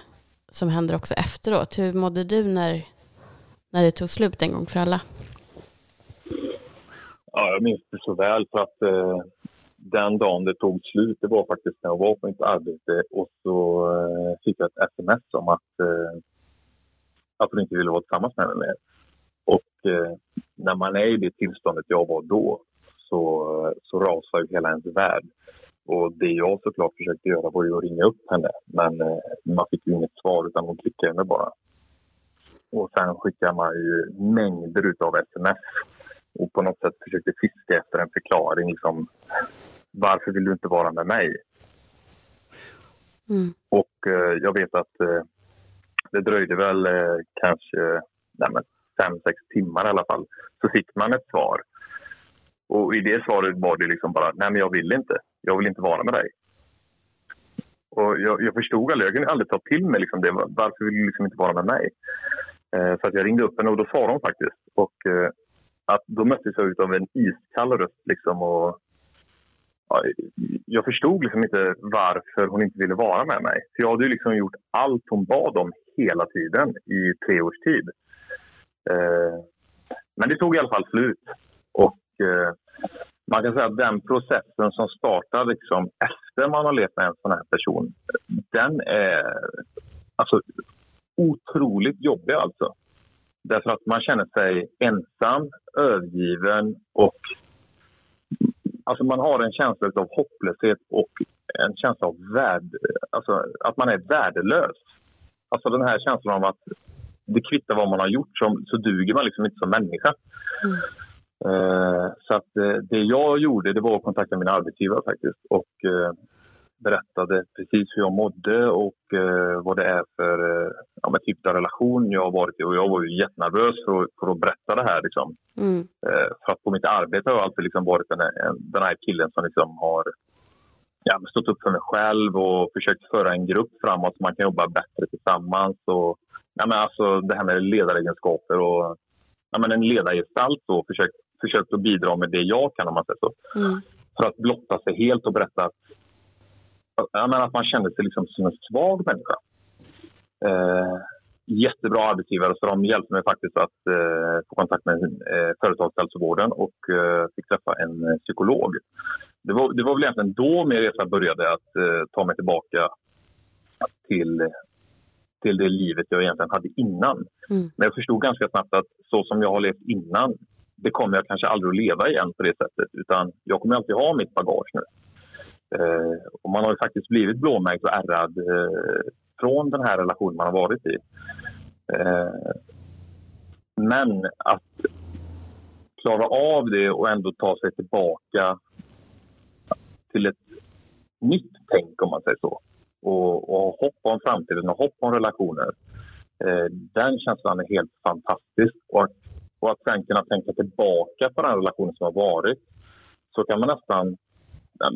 som händer också efteråt. Hur mådde du när, när det tog slut en gång för alla? Ja, jag minns det så väl för att eh, den dagen det tog slut, det var faktiskt när jag var på mitt arbete och så eh, fick jag ett sms om att, eh, att hon inte ville vara tillsammans med mig mer. Och eh, när man är i det tillståndet jag var då så, så rasar ju hela ens värld. Och det jag såklart försökte göra var ju att ringa upp henne. Men eh, man fick ju inget svar utan hon klickade mig bara. Och sen skickade man ju mängder av sms och på något sätt försökte fiska efter en förklaring. Liksom, varför vill du inte vara med mig? Mm. Och eh, jag vet att eh, det dröjde väl eh, kanske nej men, fem, sex timmar i alla fall, så fick man ett svar. Och i det svaret var det liksom bara, nej men jag vill inte. Jag vill inte vara med dig. Och jag, jag förstod aldrig, jag kunde aldrig ta till mig liksom det. Varför vill du liksom inte vara med mig? Eh, så att jag ringde upp henne och då svarade hon faktiskt. Och eh, att då möttes jag av en iskall röst liksom och ja, jag förstod liksom inte varför hon inte ville vara med mig. För jag hade ju liksom gjort allt hon bad om hela tiden i tre års tid. Eh, men det tog i alla fall slut. Och eh, man kan säga att den processen som startar liksom efter man har levt med en sån här person, den är alltså, otroligt jobbig alltså. Därför att man känner sig ensam, övergiven och alltså man har en känsla av hopplöshet och en känsla av värd, alltså att man är värdelös. Alltså den här känslan av att det kvittar vad man har gjort så, så duger man liksom inte som människa. Mm. Uh, så att uh, det jag gjorde det var att kontakta min arbetsgivare faktiskt och uh, berättade precis hur jag mådde och vad det är för ja, typ av relation jag har varit i. Och jag var ju jättenervös för, för att berätta det här. Liksom. Mm. för att på mitt arbete har jag alltid liksom varit den, den här killen som liksom har ja, stått upp för mig själv och försökt föra en grupp framåt så man kan jobba bättre tillsammans. Och ja, men alltså det här med ledaregenskaper och ja, men en ledargestalt och försökt, försökt att bidra med det jag kan om man säger så. Mm. För att blotta sig helt och berätta att jag menar, att man kände sig liksom som en svag människa. Eh, jättebra arbetsgivare så de hjälpte mig faktiskt att eh, få kontakt med eh, företagshälsovården och eh, fick träffa en eh, psykolog. Det var, det var väl egentligen då min resa började att eh, ta mig tillbaka till, till det livet jag egentligen hade innan. Mm. Men jag förstod ganska snabbt att så som jag har levt innan det kommer jag kanske aldrig att leva igen på det sättet utan jag kommer alltid ha mitt bagage nu. Eh, och man har ju faktiskt blivit blåmärkt och ärrad eh, från den här relationen man har varit i. Eh, men att klara av det och ändå ta sig tillbaka till ett nytt tänk om man säger så. Och, och hopp om framtiden och hopp om relationer. Eh, den känslan är helt fantastisk. Och att, och att sen kunna tänka tillbaka på den relationen som har varit så kan man nästan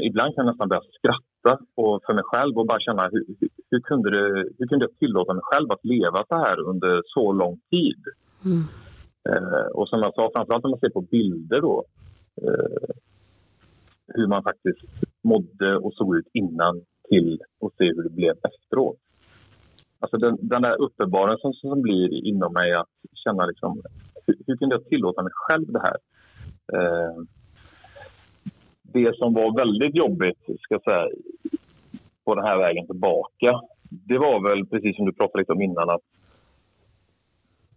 ibland kan jag nästan börja skratta på, för mig själv och bara känna hur, hur, kunde det, hur kunde jag tillåta mig själv att leva så här under så lång tid? Mm. Eh, och som jag sa, framförallt om man ser på bilder då eh, hur man faktiskt mådde och såg ut innan till att se hur det blev efteråt. Alltså den, den där uppenbarelsen som, som blir inom mig att känna liksom, hur, hur kunde jag tillåta mig själv det här? Eh, det som var väldigt jobbigt ska säga, på den här vägen tillbaka det var väl precis som du pratade lite om innan att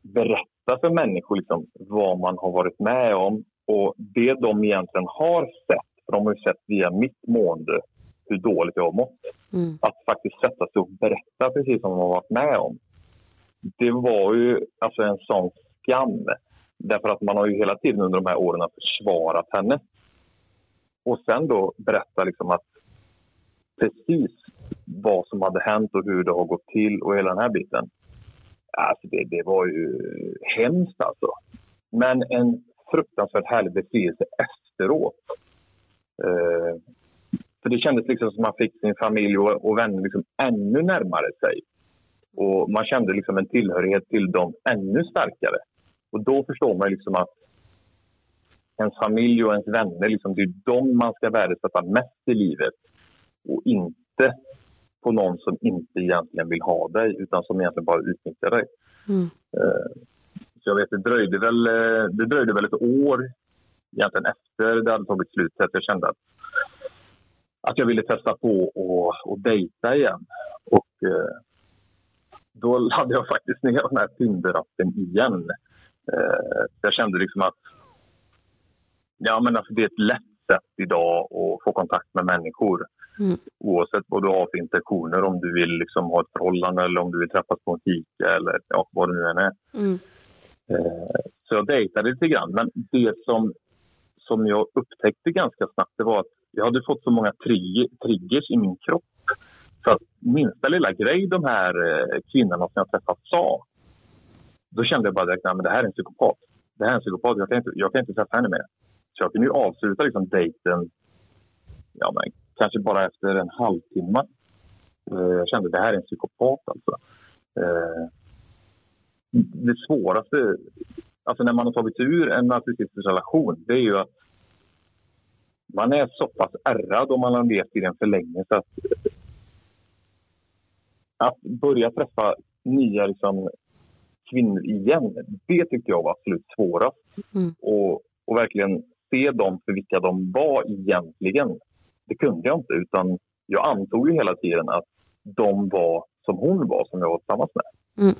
berätta för människor liksom, vad man har varit med om och det de egentligen har sett, för de har ju sett via mitt mående hur dåligt jag har mått. Mm. Att faktiskt sätta sig och berätta precis som de har varit med om. Det var ju alltså en sån skam. Därför att man har ju hela tiden under de här åren försvarat henne. Och sen då berätta liksom att precis vad som hade hänt och hur det har gått till och hela den här biten. Alltså det, det var ju hemskt alltså. Men en fruktansvärt härlig befrielse efteråt. Eh, för det kändes liksom som man fick sin familj och, och vänner liksom ännu närmare sig. Och man kände liksom en tillhörighet till dem ännu starkare. Och då förstår man liksom att ens familj och ens vänner, liksom, det är de man ska värdesätta mest i livet. Och inte på någon som inte egentligen vill ha dig utan som egentligen bara utnyttjar dig. Mm. Uh, så jag vet, det dröjde, väl, eh, det dröjde väl ett år egentligen efter det hade tagit slut att jag kände att, att jag ville testa på och, och dejta igen. Och uh, då laddade jag faktiskt ner den här Tinder-appen igen. Jag kände liksom att Ja, men alltså det är ett lätt sätt idag att få kontakt med människor. Mm. Oavsett vad du har för intentioner, om du vill liksom ha ett förhållande eller om du vill träffas på en fika eller ja, vad det nu än är. Mm. Eh, så jag dejtade lite grann. Men det som, som jag upptäckte ganska snabbt det var att jag hade fått så många trigger, triggers i min kropp. Så att minsta lilla grej de här eh, kvinnorna som jag träffat sa, då kände jag bara direkt att det här är en psykopat. Det här är en psykopat, jag kan inte, jag kan inte träffa henne mer. Så jag kunde ju avsluta liksom dejten ja, men, kanske bara efter en halvtimme. Eh, jag kände att det här är en psykopat alltså. Eh, det svåraste, alltså när man har tagit ur en narcissistisk relation, det är ju att man är så pass ärrad om man har levt i den för länge så att att börja träffa nya liksom, kvinnor igen, det tyckte jag var absolut svårast. Mm. Och, och verkligen se dem för vilka de var egentligen. Det kunde jag inte, utan jag antog ju hela tiden att de var som hon var, som jag var tillsammans med. Mm.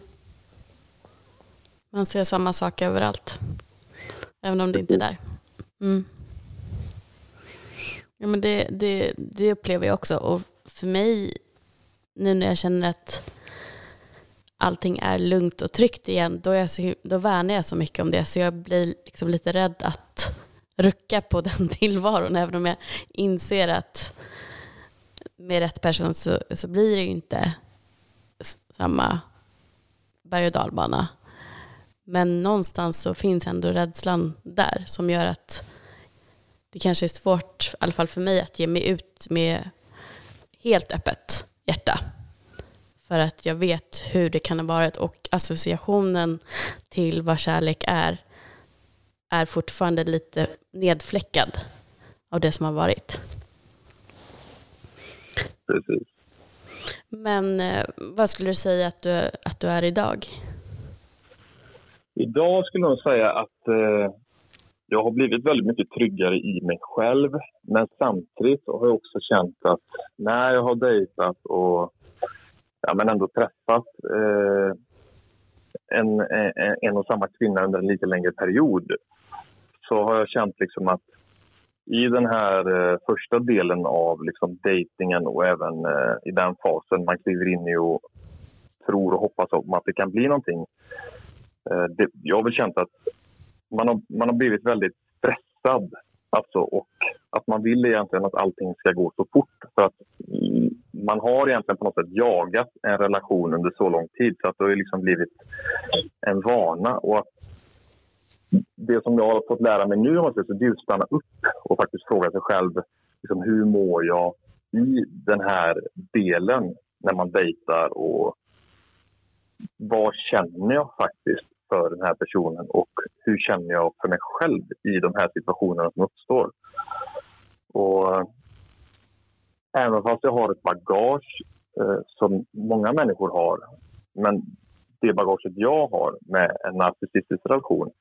Man ser samma sak överallt, även om det inte är där. Mm. Ja, men det, det, det upplever jag också. Och för mig, nu när jag känner att allting är lugnt och tryggt igen, då, är jag så, då värnar jag så mycket om det. Så jag blir liksom lite rädd att rucka på *laughs* den tillvaron, även om jag inser att med rätt person så, så blir det ju inte samma berg och dalbana. Men någonstans så finns ändå rädslan där som gör att det kanske är svårt, i alla fall för mig, att ge mig ut med helt öppet hjärta. För att jag vet hur det kan ha varit och associationen till vad kärlek är är fortfarande lite nedfläckad av det som har varit. precis. Men eh, vad skulle du säga att du, att du är idag? Idag skulle jag säga att eh, jag har blivit väldigt mycket tryggare i mig själv. Men samtidigt har jag också känt att när jag har dejtat och ja, men ändå träffat eh, en, en, en och samma kvinna under en lite längre period så har jag känt liksom att i den här eh, första delen av liksom dejtingen och även eh, i den fasen man kliver in i och tror och hoppas om att det kan bli någonting. Eh, det, jag har väl känt att man har, man har blivit väldigt stressad alltså, och att man vill egentligen att allting ska gå så fort. För att man har egentligen på något sätt jagat en relation under så lång tid så att det har liksom blivit en vana. Och att det som jag har fått lära mig nu det är att stanna upp och faktiskt fråga sig själv liksom, hur mår jag i den här delen när man dejtar och vad känner jag faktiskt för den här personen och hur känner jag för mig själv i de här situationerna som uppstår. Och även fast jag har ett bagage eh, som många människor har men det bagaget jag har med en narcissistisk relation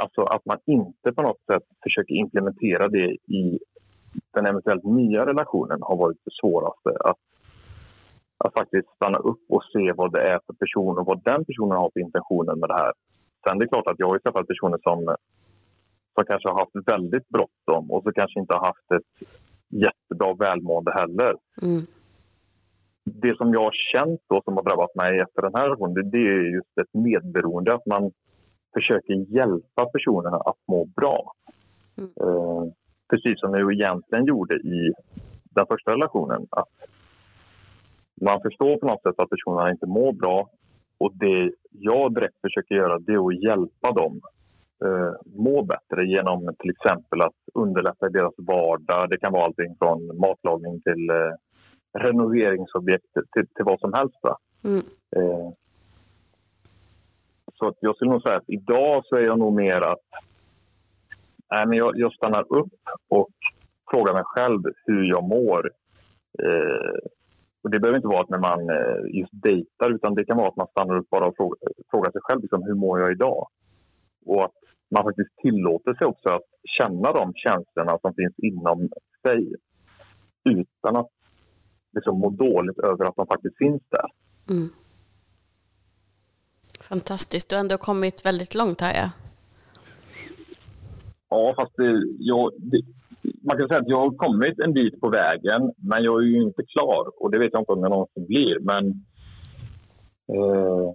Alltså att man inte på något sätt försöker implementera det i den eventuellt nya relationen har varit det svåraste. Att, att faktiskt stanna upp och se vad det är för person och vad den personen har för intentioner med det här. Sen det är klart att jag har träffat personer som, som kanske har haft väldigt bråttom och så kanske inte har haft ett jättebra välmående heller. Mm. Det som jag har känt då som har drabbat mig efter den här relationen det, det är just ett medberoende. Att man försöker hjälpa personerna att må bra. Mm. Eh, precis som jag egentligen gjorde i den första relationen. Att man förstår på något sätt att personerna inte mår bra och det jag direkt försöker göra det är att hjälpa dem eh, må bättre genom till exempel att underlätta deras vardag. Det kan vara allting från matlagning till eh, renoveringsobjekt till, till vad som helst. Mm. Eh, så att jag skulle nog säga att idag så är jag nog mer att nej, men jag, jag stannar upp och frågar mig själv hur jag mår. Eh, och det behöver inte vara att när man eh, just dejtar utan det kan vara att man stannar upp bara och frågar, frågar sig själv liksom, hur mår jag idag? Och att man faktiskt tillåter sig också att känna de känslorna som finns inom sig utan att liksom, må dåligt över att de faktiskt finns där. Mm. Fantastiskt. Du har ändå kommit väldigt långt här, ja. Ja, fast det, jag, det, man kan säga att jag har kommit en bit på vägen, men jag är ju inte klar. Och det vet jag inte om jag någonsin blir. Men eh,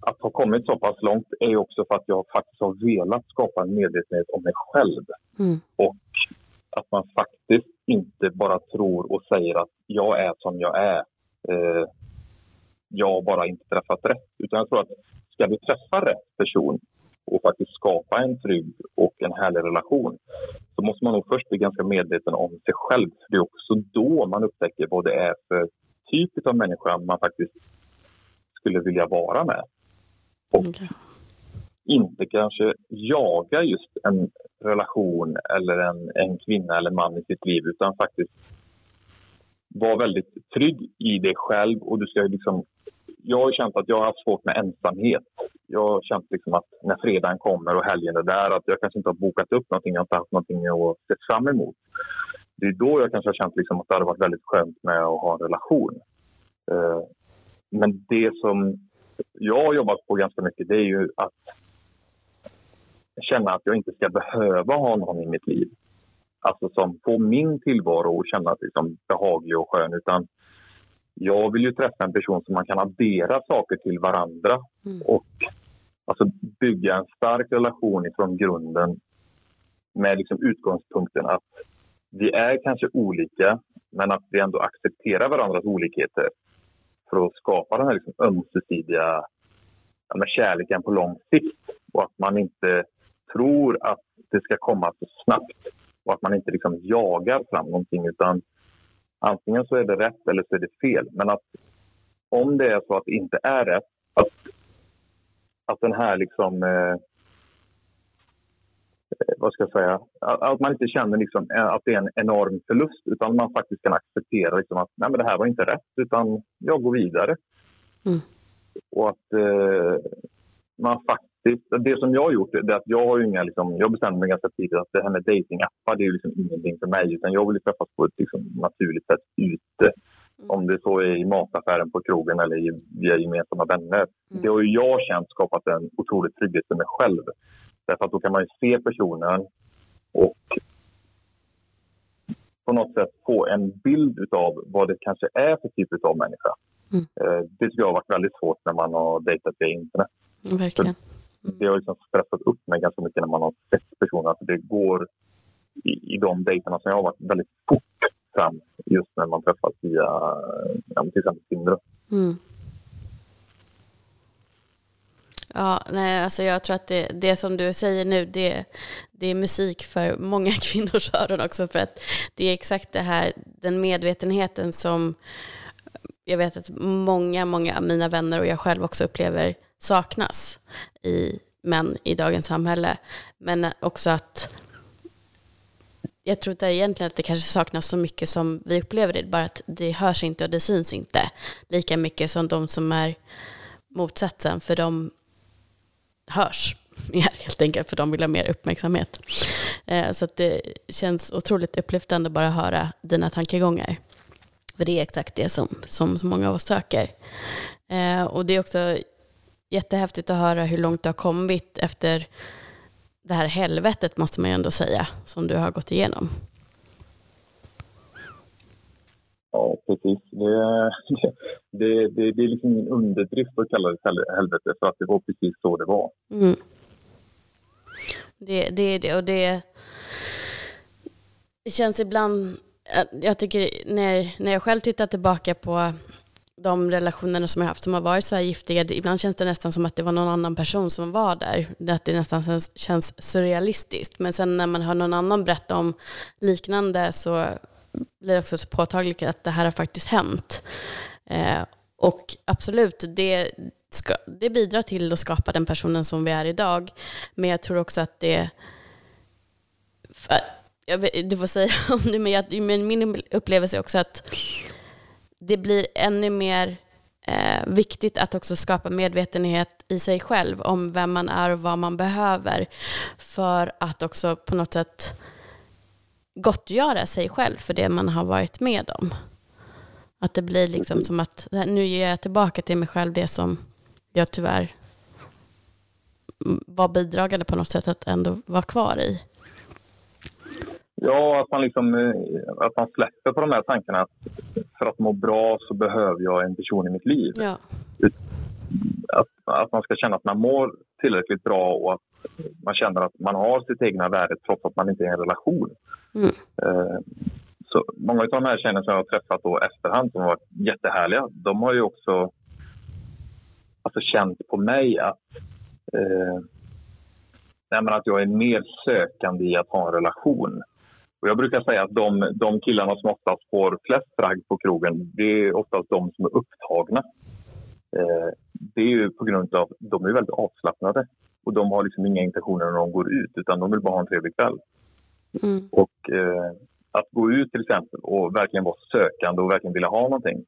att ha kommit så pass långt är också för att jag faktiskt har velat skapa en medvetenhet om mig själv. Mm. Och att man faktiskt inte bara tror och säger att jag är som jag är. Eh, jag bara inte träffat rätt. Utan jag tror att ska vi träffa rätt person och faktiskt skapa en trygg och en härlig relation så måste man nog först bli ganska medveten om sig själv. Det är också då man upptäcker vad det är för typ av människa man faktiskt skulle vilja vara med. Och okay. inte kanske jaga just en relation eller en, en kvinna eller man i sitt liv utan faktiskt vara väldigt trygg i dig själv och du ska liksom jag har känt att jag har haft svårt med ensamhet. Jag har känt liksom att när fredagen kommer och helgen är där att jag kanske inte har bokat upp någonting, jag har inte haft någonting att se fram emot. Det är då jag kanske har känt liksom att det hade varit väldigt skönt med att ha en relation. Eh, men det som jag har jobbat på ganska mycket det är ju att känna att jag inte ska behöva ha någon i mitt liv. Alltså som får min tillvaro att kännas liksom behaglig och skön. Utan jag vill ju träffa en person som man kan addera saker till varandra mm. och alltså bygga en stark relation ifrån grunden med liksom utgångspunkten att vi är kanske olika men att vi ändå accepterar varandras olikheter för att skapa den här liksom ömsesidiga ja, kärleken på lång sikt och att man inte tror att det ska komma så snabbt och att man inte liksom jagar fram någonting utan antingen så är det rätt eller så är det fel. Men att om det är så att det inte är rätt, att, att den här liksom... Eh, vad ska jag säga, att man inte känner liksom att det är en enorm förlust utan man faktiskt kan acceptera liksom att Nej, men det här var inte rätt utan jag går vidare. Mm. Och att eh, man faktiskt, det som jag har gjort är att jag har inga, liksom, jag bestämde mig ganska tidigt att det här med datingappar det är liksom ingenting för mig utan jag vill träffas på ett liksom, naturligt sätt ute. Mm. Om det så är i mataffären på krogen eller via gemensamma vänner. Mm. Det har ju jag känt skapat en otrolig trygghet för mig själv. Därför att då kan man ju se personen och på något sätt få en bild av vad det kanske är för typ av människa. Mm. Eh, det tycker jag har varit väldigt svårt när man har dejtat via internet. Verkligen. Mm. Mm. Det har liksom stressat upp mig ganska mycket när man har sett personer. Att det går i, i de dejterna som jag har varit väldigt fort fram just när man träffas via ja, till exempel Tinder. Mm. Ja, nej, alltså jag tror att det, det som du säger nu, det, det är musik för många *laughs* kvinnors öron också. För att det är exakt det här, den medvetenheten som jag vet att många, många av mina vänner och jag själv också upplever saknas i män i dagens samhälle. Men också att jag tror inte egentligen att det kanske saknas så mycket som vi upplever det, bara att det hörs inte och det syns inte lika mycket som de som är motsatsen, för de hörs mer helt enkelt, för de vill ha mer uppmärksamhet. Eh, så att det känns otroligt upplyftande att bara höra dina tankegångar. För det är exakt det som, som så många av oss söker. Eh, och det är också jättehäftigt att höra hur långt du har kommit efter det här helvetet, måste man ju ändå säga, som du har gått igenom. Ja, precis. Det, *laughs* det, det, det är liksom ingen underdrift att kalla det helvete, för att det var precis så det var. Mm. Det, det är det, och det, det känns ibland... Jag tycker när, när jag själv tittar tillbaka på de relationerna som jag haft som har varit så här giftiga, ibland känns det nästan som att det var någon annan person som var där. Att det nästan känns, surrealistiskt. Men sen när man hör någon annan berätta om liknande så blir det också så påtagligt att det här har faktiskt hänt. Eh, och absolut, det, ska, det bidrar till att skapa den personen som vi är idag. Men jag tror också att det... du får säga *laughs* om det, men, jag, men min upplevelse är också att det blir ännu mer eh, viktigt att också skapa medvetenhet i sig själv om vem man är och vad man behöver för att också på något sätt gottgöra sig själv för det man har varit med om. Att det blir liksom som att nu ger jag tillbaka till mig själv det som jag tyvärr var bidragande på något sätt att ändå vara kvar i. Ja, att man, liksom, eh, att man släpper på de här tankarna att för att må bra så behöver jag en person i mitt liv. Ja. Att, att man ska känna att man mår tillräckligt bra och att man känner att man har sitt egna värde trots att man inte är i en relation. Mm. Eh, så många av de här tjejerna som jag har träffat då efterhand som har varit jättehärliga, de har ju också alltså, känt på mig att eh, att jag är mer sökande i att ha en relation. Och jag brukar säga att de, de killarna som oftast får flest ragg på krogen, det är oftast de som är upptagna. Eh, det är ju på grund av att de är väldigt avslappnade och de har liksom inga intentioner när de går ut utan de vill bara ha en trevlig kväll. Mm. Och eh, att gå ut till exempel och verkligen vara sökande och verkligen vilja ha någonting,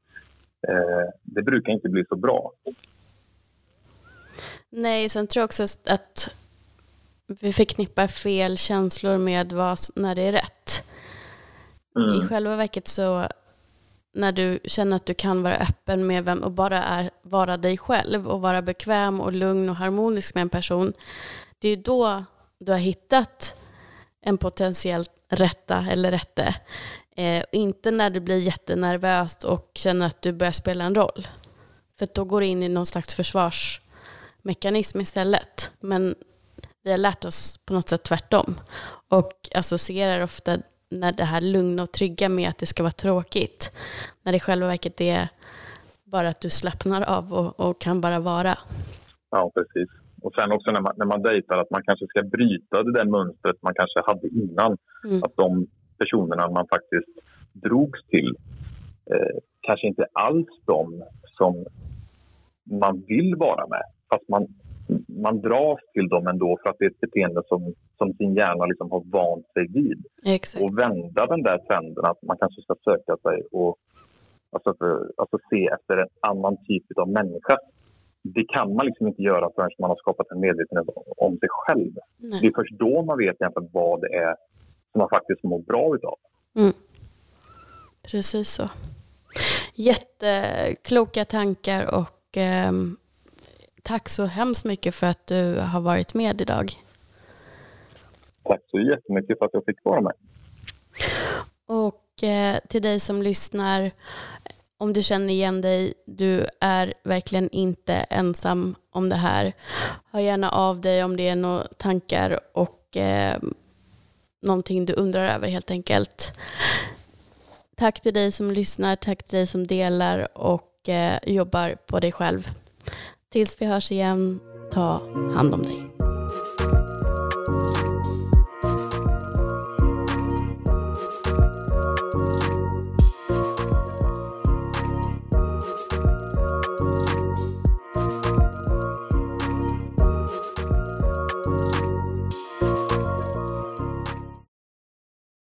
eh, det brukar inte bli så bra. Nej, sen tror jag också att vi förknippar fel känslor med vad, när det är rätt. Mm. I själva verket så när du känner att du kan vara öppen med vem och bara är, vara dig själv och vara bekväm och lugn och harmonisk med en person, det är då du har hittat en potentiellt rätta eller rätte. Eh, inte när du blir jättenervös och känner att du börjar spela en roll. För då går du in i någon slags försvarsmekanism istället. Men vi har lärt oss på något sätt tvärtom och associerar ofta när det här lugna och trygga med att det ska vara tråkigt. När det i själva verket är bara att du slappnar av och, och kan bara vara. Ja, precis. Och sen också när man, när man dejtar att man kanske ska bryta det där mönstret man kanske hade innan. Mm. Att de personerna man faktiskt drogs till eh, kanske inte alls de som man vill vara med. Fast man man dras till dem ändå för att det är ett beteende som, som sin hjärna liksom har vant sig vid. Exakt. Och vända den där trenden att man kanske ska söka sig och alltså, för, alltså se efter en annan typ av människa. Det kan man liksom inte göra förrän man har skapat en medvetenhet om sig själv. Nej. Det är först då man vet egentligen vad det är som man faktiskt mår bra utav. Mm. Precis så. Jättekloka tankar och ehm, tack så hemskt mycket för att du har varit med idag. Tack så jättemycket för att jag fick vara med. Och eh, till dig som lyssnar, om du känner igen dig, du är verkligen inte ensam om det här. Hör gärna av dig om det är några tankar och eh, någonting du undrar över helt enkelt. Tack till dig som lyssnar, tack till dig som delar och eh, jobbar på dig själv. Tills vi hörs igen, ta hand om dig.